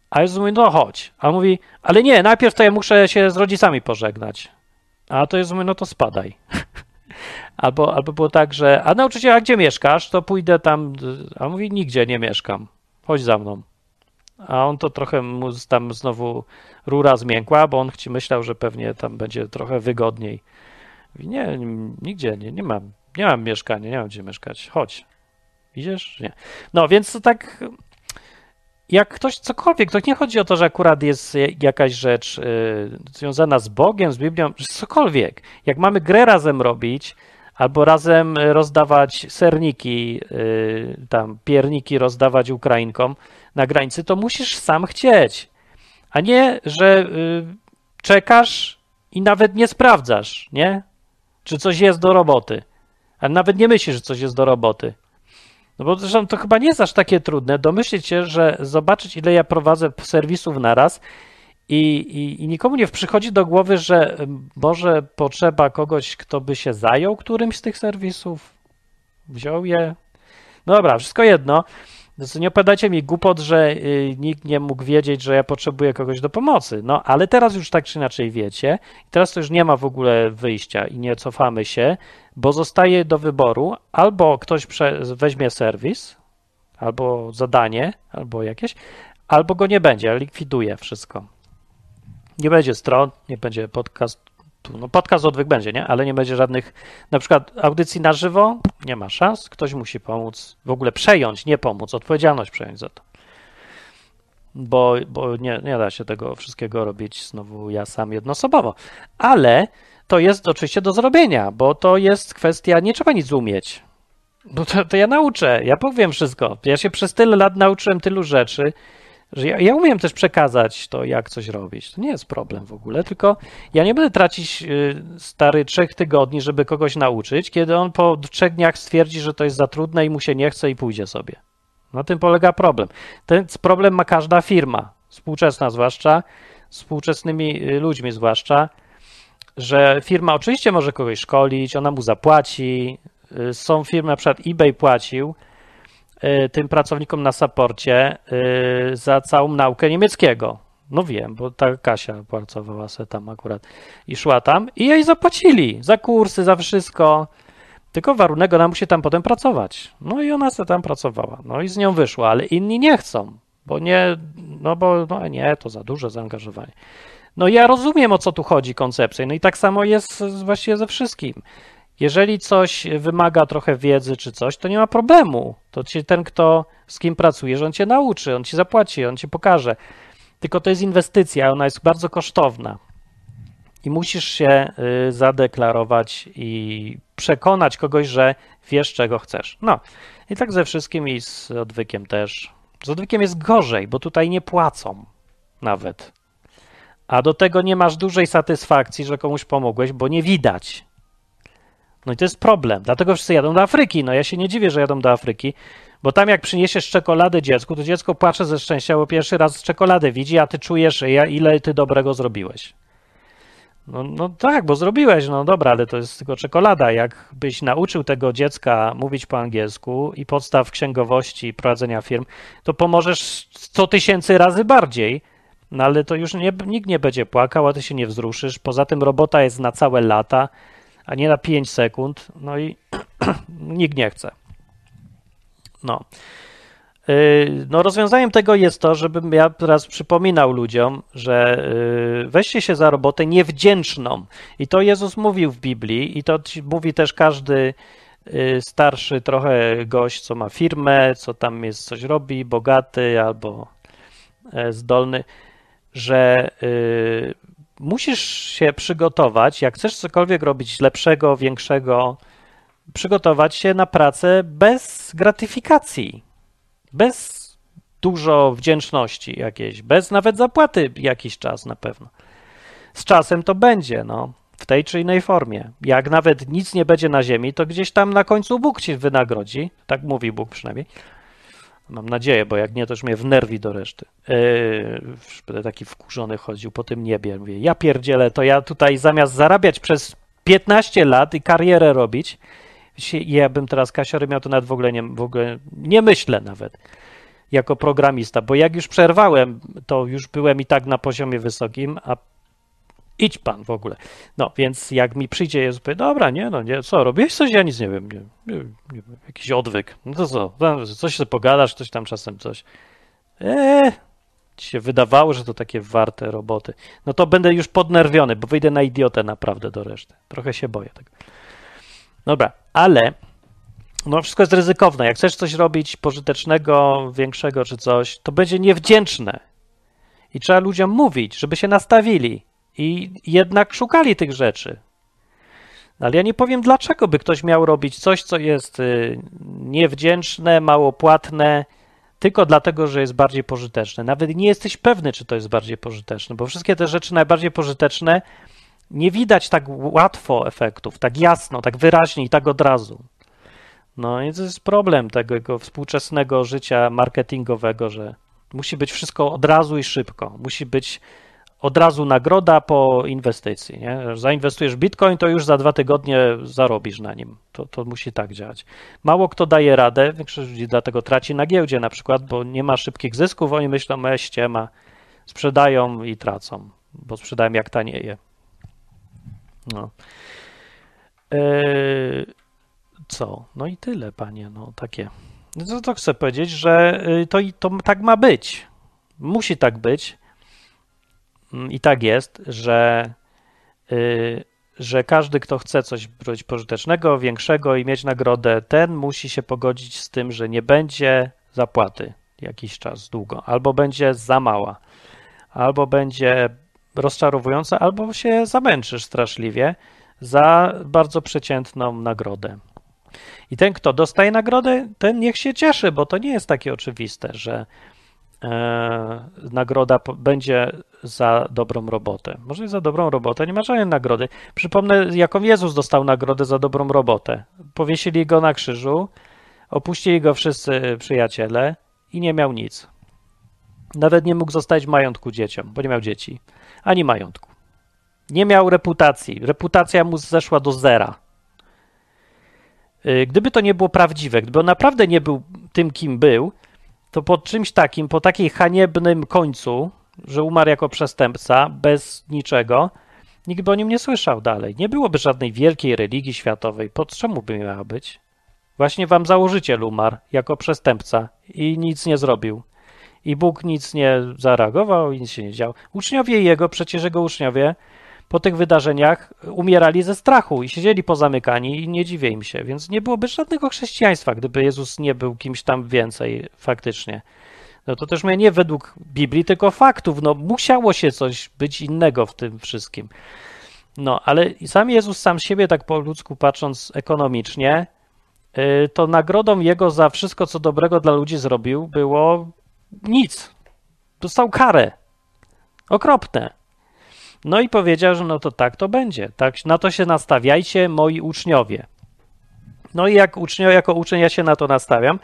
A Jezus mówi: No chodź. A on mówi: Ale nie, najpierw to ja muszę się z rodzicami pożegnać. A to Jezus mówi: No to spadaj. Albo, albo było tak, że a nauczyciel, a gdzie mieszkasz? To pójdę tam, a mówi nigdzie nie mieszkam, chodź za mną. A on to trochę mu tam znowu rura zmiękła, bo on myślał, że pewnie tam będzie trochę wygodniej. Mówi, nie, nigdzie, nie, nie mam, nie mam mieszkania, nie mam gdzie mieszkać, chodź. Idziesz? Nie. No więc to tak, jak ktoś cokolwiek, to nie chodzi o to, że akurat jest jakaś rzecz y, związana z Bogiem, z Biblią, cokolwiek. Jak mamy grę razem robić, albo razem rozdawać serniki, y, tam pierniki rozdawać Ukrainkom na granicy, to musisz sam chcieć, a nie, że y, czekasz i nawet nie sprawdzasz, nie? Czy coś jest do roboty. A nawet nie myślisz, że coś jest do roboty. No bo zresztą to chyba nie jest aż takie trudne domyślić się, że zobaczyć, ile ja prowadzę serwisów naraz i, i, I, nikomu nie przychodzi do głowy, że może potrzeba kogoś, kto by się zajął którymś z tych serwisów, wziął je. No dobra, wszystko jedno. Nie opowiadajcie mi głupot, że y, nikt nie mógł wiedzieć, że ja potrzebuję kogoś do pomocy. No, ale teraz już tak czy inaczej wiecie. I teraz to już nie ma w ogóle wyjścia i nie cofamy się, bo zostaje do wyboru albo ktoś weźmie serwis, albo zadanie, albo jakieś, albo go nie będzie, likwiduje wszystko. Nie będzie stron, nie będzie podcast. No podcast odwyk będzie, nie? Ale nie będzie żadnych, na przykład audycji na żywo, nie ma szans, ktoś musi pomóc, w ogóle przejąć, nie pomóc, odpowiedzialność przejąć za to. Bo, bo nie, nie da się tego wszystkiego robić znowu ja sam jednoosobowo. Ale to jest oczywiście do zrobienia, bo to jest kwestia, nie trzeba nic umieć. Bo to, to ja nauczę, ja powiem wszystko. Ja się przez tyle lat nauczyłem tylu rzeczy, że ja, ja, umiem też przekazać to, jak coś robić. To nie jest problem w ogóle, tylko ja nie będę tracić y, stary trzech tygodni, żeby kogoś nauczyć, kiedy on po trzech dniach stwierdzi, że to jest za trudne i mu się nie chce i pójdzie sobie. Na tym polega problem. Ten problem ma każda firma, współczesna zwłaszcza, współczesnymi y, ludźmi zwłaszcza, że firma oczywiście może kogoś szkolić, ona mu zapłaci. Y, są firmy, na przykład eBay płacił, tym pracownikom na saporcie y, za całą naukę niemieckiego. No wiem, bo ta Kasia pracowała se tam akurat i szła tam i jej zapłacili za kursy, za wszystko. Tylko warunek, ona musi tam potem pracować. No i ona se tam pracowała. No i z nią wyszła, ale inni nie chcą, bo nie, no bo no nie, to za duże zaangażowanie. No ja rozumiem o co tu chodzi koncepcja. No i tak samo jest właściwie ze wszystkim. Jeżeli coś wymaga trochę wiedzy czy coś, to nie ma problemu. To ci ten, kto z kim pracujesz, on cię nauczy, on ci zapłaci, on ci pokaże. Tylko to jest inwestycja, ona jest bardzo kosztowna. I musisz się y, zadeklarować i przekonać kogoś, że wiesz, czego chcesz. No, i tak ze wszystkim i z odwykiem też. Z odwykiem jest gorzej, bo tutaj nie płacą nawet. A do tego nie masz dużej satysfakcji, że komuś pomogłeś, bo nie widać. No i to jest problem. Dlatego wszyscy jadą do Afryki. No ja się nie dziwię, że jadą do Afryki, bo tam jak przyniesiesz czekoladę dziecku, to dziecko płacze ze szczęścia, bo pierwszy raz czekoladę widzi, a ty czujesz, ile ty dobrego zrobiłeś. No, no tak, bo zrobiłeś, no dobra, ale to jest tylko czekolada. Jakbyś nauczył tego dziecka mówić po angielsku i podstaw księgowości prowadzenia firm, to pomożesz 100 tysięcy razy bardziej. No ale to już nie, nikt nie będzie płakał, a ty się nie wzruszysz. Poza tym robota jest na całe lata a nie na 5 sekund. No i nikt nie chce. No. Y, no, rozwiązaniem tego jest to, żebym ja teraz przypominał ludziom, że y, weźcie się za robotę niewdzięczną. I to Jezus mówił w Biblii, i to mówi też każdy y, starszy trochę gość, co ma firmę, co tam jest, coś robi, bogaty albo e, zdolny, że musisz się przygotować, jak chcesz cokolwiek robić lepszego, większego, przygotować się na pracę bez gratyfikacji, bez dużo wdzięczności jakiejś, bez nawet zapłaty jakiś czas na pewno. Z czasem to będzie, no, w tej czy innej formie. Jak nawet nic nie będzie na ziemi, to gdzieś tam na końcu Bóg ci wynagrodzi, tak mówi Bóg przynajmniej. Mam nadzieję, bo jak nie, to już mnie wnerwi do reszty. Yy, będę taki wkurzony chodził po tym niebie. Mówię, ja pierdzielę, to ja tutaj zamiast zarabiać przez 15 lat i karierę robić, ja bym teraz kasiory miał, to nawet w ogóle nie, w ogóle nie myślę nawet jako programista, bo jak już przerwałem, to już byłem i tak na poziomie wysokim, a idź pan w ogóle. No, więc jak mi przyjdzie Jezus, powie, dobra, nie, no nie, co, robiłeś coś? Ja nic nie wiem, nie, nie, nie jakiś odwyk. No to co, coś sobie pogadasz, coś tam czasem coś. Eee, ci się wydawało, że to takie warte roboty. No to będę już podnerwiony, bo wyjdę na idiotę naprawdę do reszty. Trochę się boję tego. Dobra, ale no wszystko jest ryzykowne. Jak chcesz coś robić pożytecznego, większego czy coś, to będzie niewdzięczne. I trzeba ludziom mówić, żeby się nastawili i jednak szukali tych rzeczy. No, ale ja nie powiem, dlaczego by ktoś miał robić coś, co jest y, niewdzięczne, mało płatne, tylko dlatego, że jest bardziej pożyteczne. Nawet nie jesteś pewny, czy to jest bardziej pożyteczne, bo wszystkie te rzeczy najbardziej pożyteczne nie widać tak łatwo efektów, tak jasno, tak wyraźnie i tak od razu. No i to jest problem tego współczesnego życia marketingowego, że musi być wszystko od razu i szybko. Musi być od razu nagroda po inwestycji. Nie? Zainwestujesz w bitcoin, to już za dwa tygodnie zarobisz na nim. To, to musi tak działać. Mało kto daje radę, większość ludzi dlatego traci na giełdzie na przykład, bo nie ma szybkich zysków, oni myślą, e, ściema, sprzedają i tracą, bo sprzedają jak tanieje. No. Yy co? No i tyle, panie, no takie. No to, to chcę powiedzieć, że y, to, to tak ma być. Musi tak być. Mm, I tak jest, że, yy, że każdy, kto chce coś robić pożytecznego, większego i mieć nagrodę, ten musi się pogodzić z tym, że nie będzie zapłaty jakiś czas długo, albo będzie za mała, albo będzie rozczarowująca, albo się zamęczysz straszliwie za bardzo przeciętną nagrodę. I ten, kto dostaje nagrodę, ten niech się cieszy, bo to nie jest takie oczywiste, że nagroda po, będzie za dobrą robotę. Może za dobrą robotę nie ma żadnej nagrody. Przypomnę, jaką Jezus dostał nagrodę za dobrą robotę. Powiesili go na krzyżu, opuścili go wszyscy przyjaciele i nie miał nic. Nawet nie mógł zostać majątku dzieciom, bo nie miał dzieci, ani majątku. Nie miał reputacji. Reputacja mu zeszła do zera. Y, gdyby to nie było prawdziwe, gdyby on naprawdę nie był tym, kim był, to po czymś takim, po takiej haniebnym końcu, że umarł jako przestępca, bez niczego, nikt by o nim nie słyszał dalej. Nie byłoby żadnej wielkiej religii światowej. Po czemu by miała być? Właśnie wam założyciel umarł jako przestępca i nic nie zrobił. I Bóg nic nie zareagował i nic się nie działo. Uczniowie jego, przecież jego uczniowie, po tych wydarzeniach umierali ze strachu i siedzieli pozamykani i nie dziwię im się, więc nie byłoby żadnego chrześcijaństwa, gdyby Jezus nie był kimś tam więcej faktycznie. No to też mnie nie według Biblii, tylko faktów. No musiało się coś być innego w tym wszystkim. No, ale sam Jezus sam siebie, tak po ludzku patrząc ekonomicznie, y, to nagrodą jego za wszystko, co dobrego dla ludzi zrobił, było nic. Dostał karę. Okropne. No i powiedział, że no to tak to będzie. Tak, na to się nastawiajcie, moi uczniowie. No i jak uczniowie, jako uczeń ja się na to nastawiam.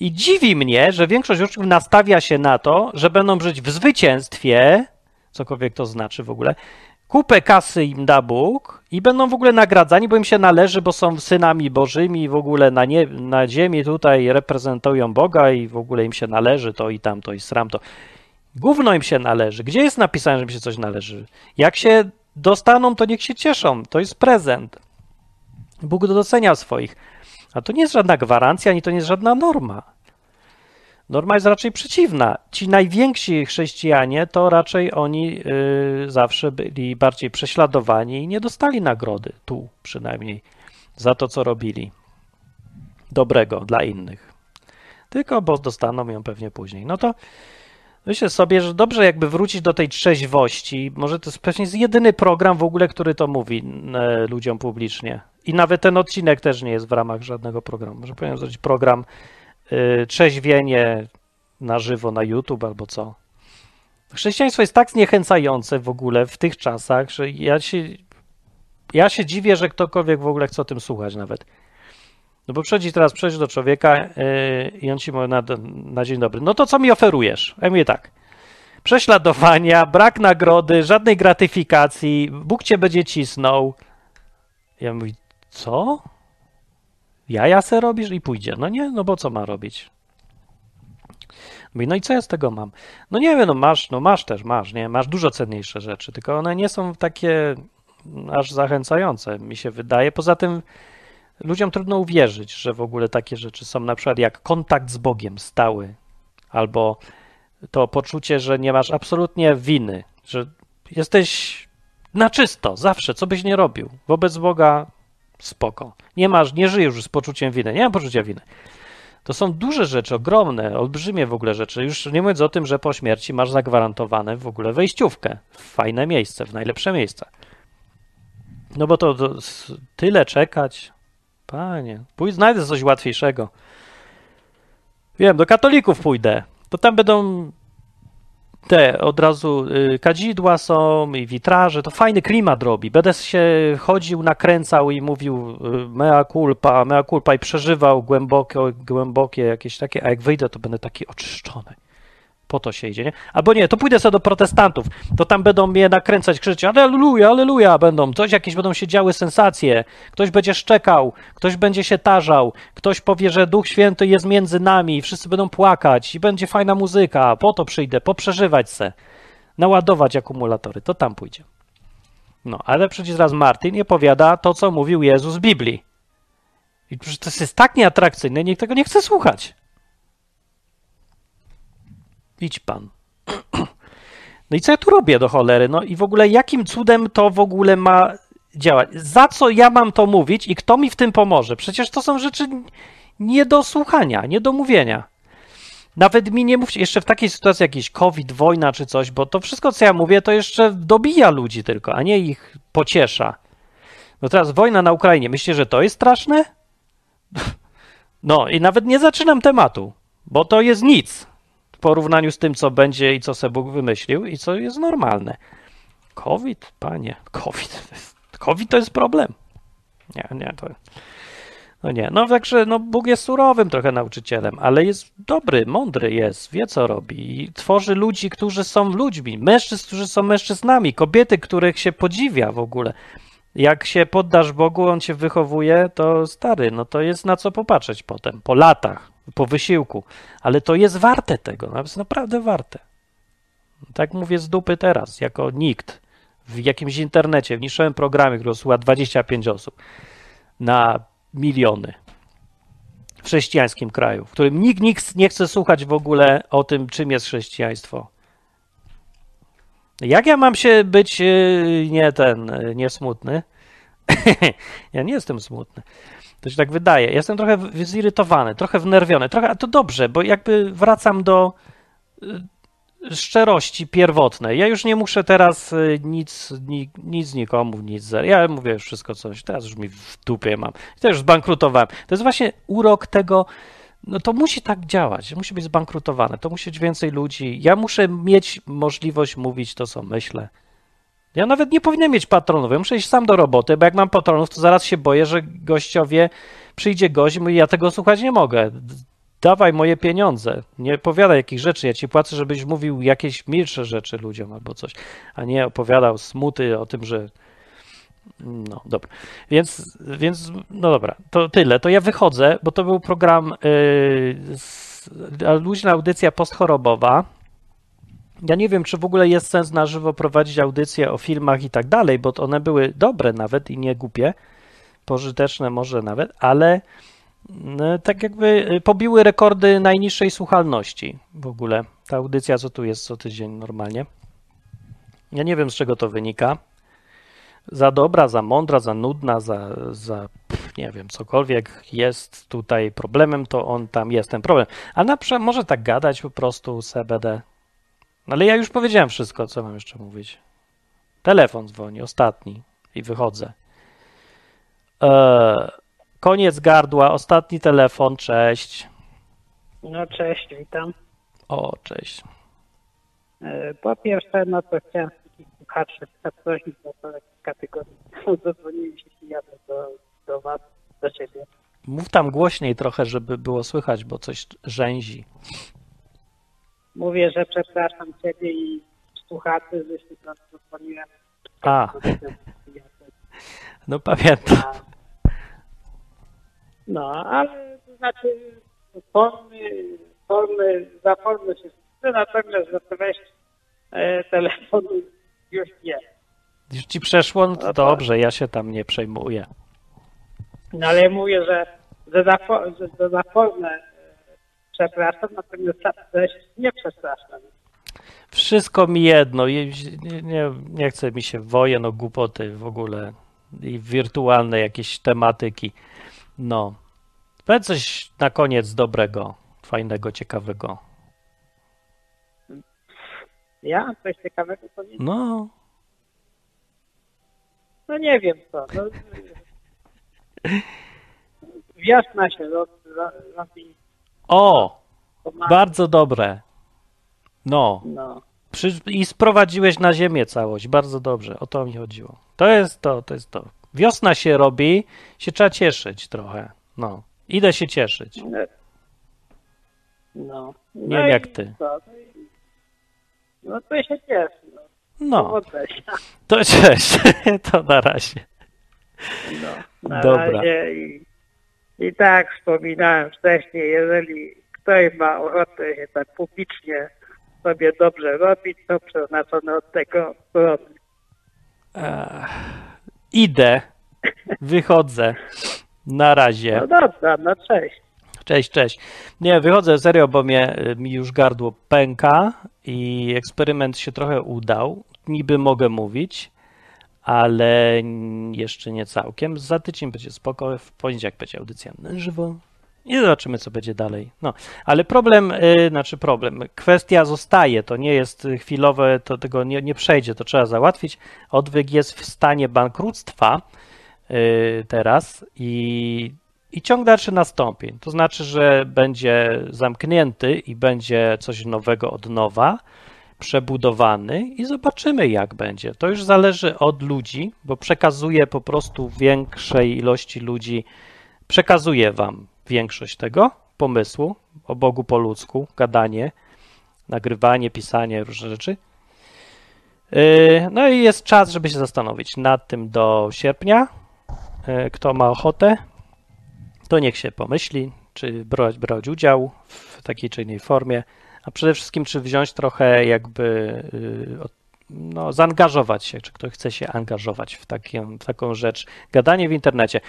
I dziwi mnie, że większość uczniów nastawia się na to, że będą żyć w zwycięstwie, cokolwiek to znaczy w ogóle, kupę kasy im da Bóg i będą w ogóle nagradzani, bo im się należy, bo są synami bożymi, w ogóle na, nie, na ziemi tutaj reprezentują Boga i w ogóle im się należy to i tamto i sram to. Gówno im się należy. Gdzie jest napisane, że im się coś należy? Jak się dostaną, to niech się cieszą. To jest prezent. Bóg docenia swoich. A to nie jest żadna gwarancja, ani to nie jest żadna norma. Norma jest raczej przeciwna. Ci najwięksi chrześcijanie to raczej oni yy, zawsze byli bardziej prześladowani i nie dostali nagrody, tu przynajmniej, za to, co robili. dobrego dla innych. Tylko bo dostaną ją pewnie później. No to myślę sobie, że dobrze jakby wrócić do tej trzeźwości. Może to jest pewnie jest jedyny program w ogóle, który to mówi e, ludziom publicznie. I nawet ten odcinek też nie jest w ramach żadnego programu. Może powinien zrobić program y, trzeźwienie na żywo na YouTube albo co. Chrześcijaństwo jest tak zniechęcające w ogóle w tych czasach, że ja się, ja się dziwię, że ktokolwiek w ogóle chce o tym słuchać nawet. No bo przychodzi teraz przejść do człowieka yy, i on ci mówi na, na dzień dobry, no to co mi oferujesz? Ja mówię tak, prześladowania, brak nagrody, żadnej gratyfikacji, Bóg cię będzie cisnął. Ja mówię, co? Jaja se robisz i pójdzie. No nie, no bo co ma robić? Mówi, no i co ja z tego mam? No nie wiem, no masz, no masz też, masz, nie? Masz dużo cenniejsze rzeczy, tylko one nie są takie aż zachęcające, mi się wydaje. Poza tym ludziom trudno uwierzyć, że w ogóle takie rzeczy są, na przykład jak kontakt z Bogiem stały, albo to poczucie, że nie masz absolutnie winy, że jesteś na czysto, zawsze, co byś nie robił. Wobec Boga spoko. Nie masz, nie żyjesz już z poczuciem winy, nie mam poczucia winy. To są duże rzeczy, ogromne, olbrzymie w ogóle rzeczy. Już nie mówiąc o tym, że po śmierci masz zagwarantowane w ogóle wejściówkę w fajne miejsce, w najlepsze miejsce. No bo to, to tyle czekać. Panie, pójdź, znajdę coś łatwiejszego. Wiem, do katolików pójdę. To tam będą te od razu y, kadzidła są i witraże, to fajny klimat robi. Będę się chodził, nakręcał i mówił y, mea culpa, mea culpa i przeżywał głębokie, głębokie jakieś takie, a jak wyjdę, to będę taki oczyszczony. Po to się idzie, nie? Albo nie, to pójdę sobie do protestantów, to tam będą mnie nakręcać, krzyczeć, aleluja, aleluja, będą, coś jakieś będą się działy sensacje, ktoś będzie szczekał, ktoś będzie się tarzał, ktoś powie, że Duch Święty jest między nami, wszyscy będą płakać i będzie fajna muzyka, po to przyjdę, poprzeżywać se, naładować akumulatory, to tam pójdzie. No, ale przecież raz Martin nie powiada to, co mówił Jezus w Biblii. I to jest tak nieatrakcyjne, nikt tego nie chce słuchać. Idź pan. No i co ja tu robię do cholery? No i w ogóle jakim cudem to w ogóle ma działać? Za co ja mam to mówić i kto mi w tym pomoże? Przecież to są rzeczy nie do słuchania, nie do mówienia. Nawet mi nie mówcie, jeszcze w takiej sytuacji jakiś COVID, wojna czy coś, bo to wszystko, co ja mówię, to jeszcze dobija ludzi tylko, a nie ich pociesza. No teraz wojna na Ukrainie, myślicie, że to jest straszne? No i nawet nie zaczynam tematu, bo to jest nic porównaniu z tym, co będzie i co sobie Bóg wymyślił i co jest normalne. COVID, panie, COVID. COVID to jest problem. Nie, nie, to. No nie, no także no Bóg jest surowym trochę nauczycielem, ale jest dobry, mądry jest, wie co robi i tworzy ludzi, którzy są ludźmi, mężczyzn, którzy są mężczyznami, kobiety, których się podziwia w ogóle. Jak się poddasz Bogu, on cię wychowuje, to stary, no to jest na co popatrzeć potem, po latach po wysiłku, ale to jest warte tego, no, jest naprawdę warte. Tak mówię z dupy teraz, jako nikt w jakimś internecie, w niższym programie, który słucha 25 osób na miliony w chrześcijańskim kraju, w którym nikt, nikt nie chce słuchać w ogóle o tym, czym jest chrześcijaństwo. Jak ja mam się być y, nie ten, y, nie smutny? ja nie jestem smutny. To się tak wydaje. Jestem trochę zirytowany, trochę wnerwiony, trochę, a to dobrze, bo jakby wracam do y, szczerości pierwotnej. Ja już nie muszę teraz y, nic, ni, nic nikomu, nic. Ja mówię już wszystko coś. Teraz już mi w dupie mam. I też zbankrutowałem. To jest właśnie urok tego. No to musi tak działać, musi być zbankrutowane, to musi być więcej ludzi. Ja muszę mieć możliwość mówić to, co myślę. Ja nawet nie powinienem mieć patronów. Ja muszę iść sam do roboty, bo jak mam patronów, to zaraz się boję, że gościowie przyjdzie gość i ja tego słuchać nie mogę. Dawaj moje pieniądze. Nie opowiadaj jakich rzeczy. Ja ci płacę, żebyś mówił jakieś milsze rzeczy ludziom albo coś, a nie opowiadał smuty o tym, że. No, dobra. Więc, więc no dobra, to tyle. To ja wychodzę, bo to był program yy, luźna audycja postchorobowa ja nie wiem, czy w ogóle jest sens na żywo prowadzić audycje o filmach i tak dalej, bo one były dobre nawet i nie głupie, pożyteczne może nawet, ale no, tak jakby y, pobiły rekordy najniższej słuchalności w ogóle. Ta audycja, co tu jest co tydzień normalnie. Ja nie wiem, z czego to wynika. Za dobra, za mądra, za nudna, za, za nie wiem, cokolwiek jest tutaj problemem, to on tam jest ten problem. A na przykład może tak gadać po prostu CBD. Ale ja już powiedziałem wszystko, co mam jeszcze mówić. Telefon dzwoni, ostatni i wychodzę. Eee, koniec gardła, ostatni telefon, cześć. No cześć, witam. O, cześć. E, po pierwsze, no to chciałem słuchaczy zaprosić do kategorii. Zadzwoniłem się i jadę do, do was, do ciebie. Mów tam głośniej trochę, żeby było słychać, bo coś rzęzi. Mówię, że przepraszam ciebie i słuchaczy, że się zadzwoniłem. A, no pamiętam. No, ale to znaczy formy, formy, za formy się wstydzę, natomiast za treść e, telefonu już nie. Już ci przeszło? No to dobrze, ja się tam nie przejmuję. No ale mówię, że, że, za, że, że za formę przepraszam, natomiast treść nie przepraszam. Wszystko mi jedno. Nie, nie, nie chce mi się wojen o głupoty w ogóle i wirtualne jakieś tematyki. No. Powiedz coś na koniec dobrego, fajnego, ciekawego. Ja coś ciekawego? No, No nie wiem co. No, wiosna się ro- ro- robi. O, bardzo dobre. No, No. przy, i sprowadziłeś na ziemię całość. Bardzo dobrze, o to mi chodziło. To jest to, to jest to. Wiosna się robi, się trzeba cieszyć trochę. No, idę się cieszyć. No. Nie no wiem jak ty. co? No, to się cieszę. No. No, to cześć. To na razie. No, na Dobra. razie i, I tak wspominałem wcześniej, jeżeli ktoś ma ochotę się tak publicznie sobie dobrze robić, to przeznaczone od tego strony. Idę, wychodzę. Na razie. No dobra, no cześć. Cześć, cześć. Nie, wychodzę serio, bo mnie, mi już gardło pęka i eksperyment się trochę udał. Niby mogę mówić, ale jeszcze nie całkiem. Za tydzień będzie spoko, w poniedziałek będzie audycja na żywo i zobaczymy, co będzie dalej. No, ale problem, yy, znaczy problem, kwestia zostaje, to nie jest chwilowe, to tego nie, nie przejdzie, to trzeba załatwić. Odwyk jest w stanie bankructwa yy, teraz i i ciąg dalszy nastąpi. To znaczy, że będzie zamknięty i będzie coś nowego od nowa, przebudowany i zobaczymy, jak będzie. To już zależy od ludzi, bo przekazuję po prostu większej ilości ludzi, przekazuję wam większość tego pomysłu o Bogu po ludzku, gadanie, nagrywanie, pisanie, różne rzeczy. Yy, No i jest czas, żeby się zastanowić nad tym do sierpnia. Yy, Kto ma ochotę, to niech się pomyśli, czy brać, brać udział w takiej czy innej formie, a przede wszystkim, czy wziąć trochę jakby, y, no, zaangażować się, czy ktoś chce się angażować w, taką w taką rzecz. Gadanie w internecie.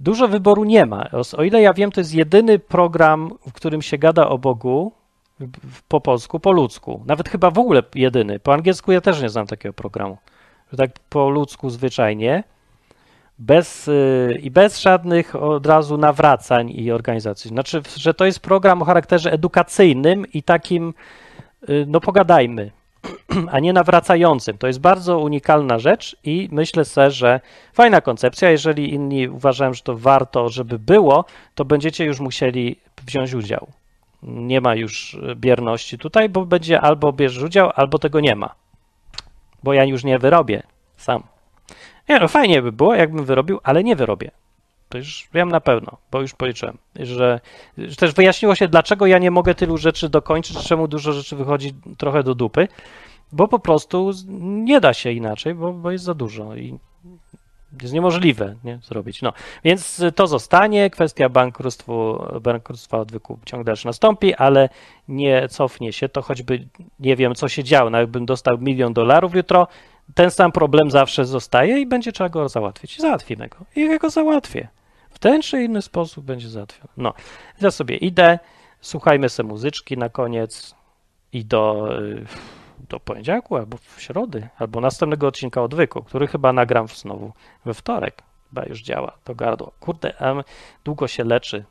Dużo wyboru nie ma. O, o ile ja wiem, to jest jedyny program, w którym się gada o Bogu po polsku, po ludzku. Nawet chyba w ogóle jedyny. Po angielsku ja też nie znam takiego programu. Że tak po ludzku zwyczajnie bez, y, i bez żadnych od razu nawracań i organizacji. Znaczy, że to jest program o charakterze edukacyjnym i takim, y, no pogadajmy, a nie nawracającym. To jest bardzo unikalna rzecz i myślę sobie, że fajna koncepcja. Jeżeli inni uważają, że to warto, żeby było, to będziecie już musieli wziąć udział. Nie ma już y, bierności tutaj, bo będzie albo bierzesz udział, albo tego nie ma. Bo ja już nie wyrobię sam. Nie no, fajnie by było, jakbym wyrobił, ale nie wyrobię. To już wiem na pewno, bo już policzyłem, że, że też wyjaśniło się, dlaczego ja nie mogę tylu rzeczy dokończyć, czemu dużo rzeczy wychodzi trochę do dupy, bo po prostu nie da się inaczej, bo, bo jest za dużo i jest niemożliwe nie, zrobić. No, więc to zostanie, kwestia bankructwu, bankructwa odwyku ciąg dalszy nastąpi, ale nie cofnie się to, choćby nie wiem, co się działo, nawet bym dostał milion dolarów jutro, ten sam problem zawsze zostaje i będzie trzeba go załatwić. Załatwimy go. I ja go załatwię. W ten czy inny sposób będzie załatwiony. No, ja sobie idę, słuchajmy sobie muzyczki na koniec i do, y, do poniedziałku, albo w środy, albo następnego odcinka odwyku, który chyba nagram znowu we wtorek. Chyba już działa to gardło. Kurde, długo się leczy.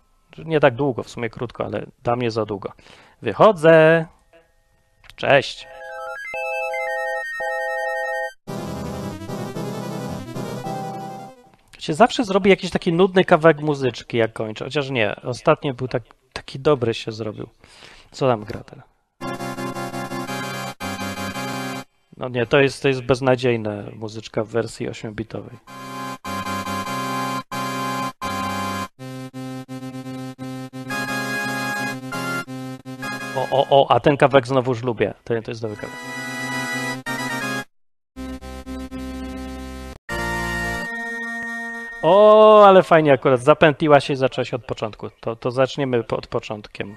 Nie tak długo, w sumie krótko, ale dla mnie za długo. Wychodzę. Cześć. Się zawsze zrobi jakiś taki nudny kawałek muzyczki, jak kończę. Chociaż nie, ostatnio był tak, taki dobry się zrobił. Co tam gra teraz? No nie, to jest, to jest beznadziejna muzyczka w wersji 8-bitowej. O, o, o, a ten kawałek znowuż lubię. To, to jest dobry kawałek. O, ale fajnie akurat. Zapętliła się i zaczęła się od początku. To, to zaczniemy od początkiem.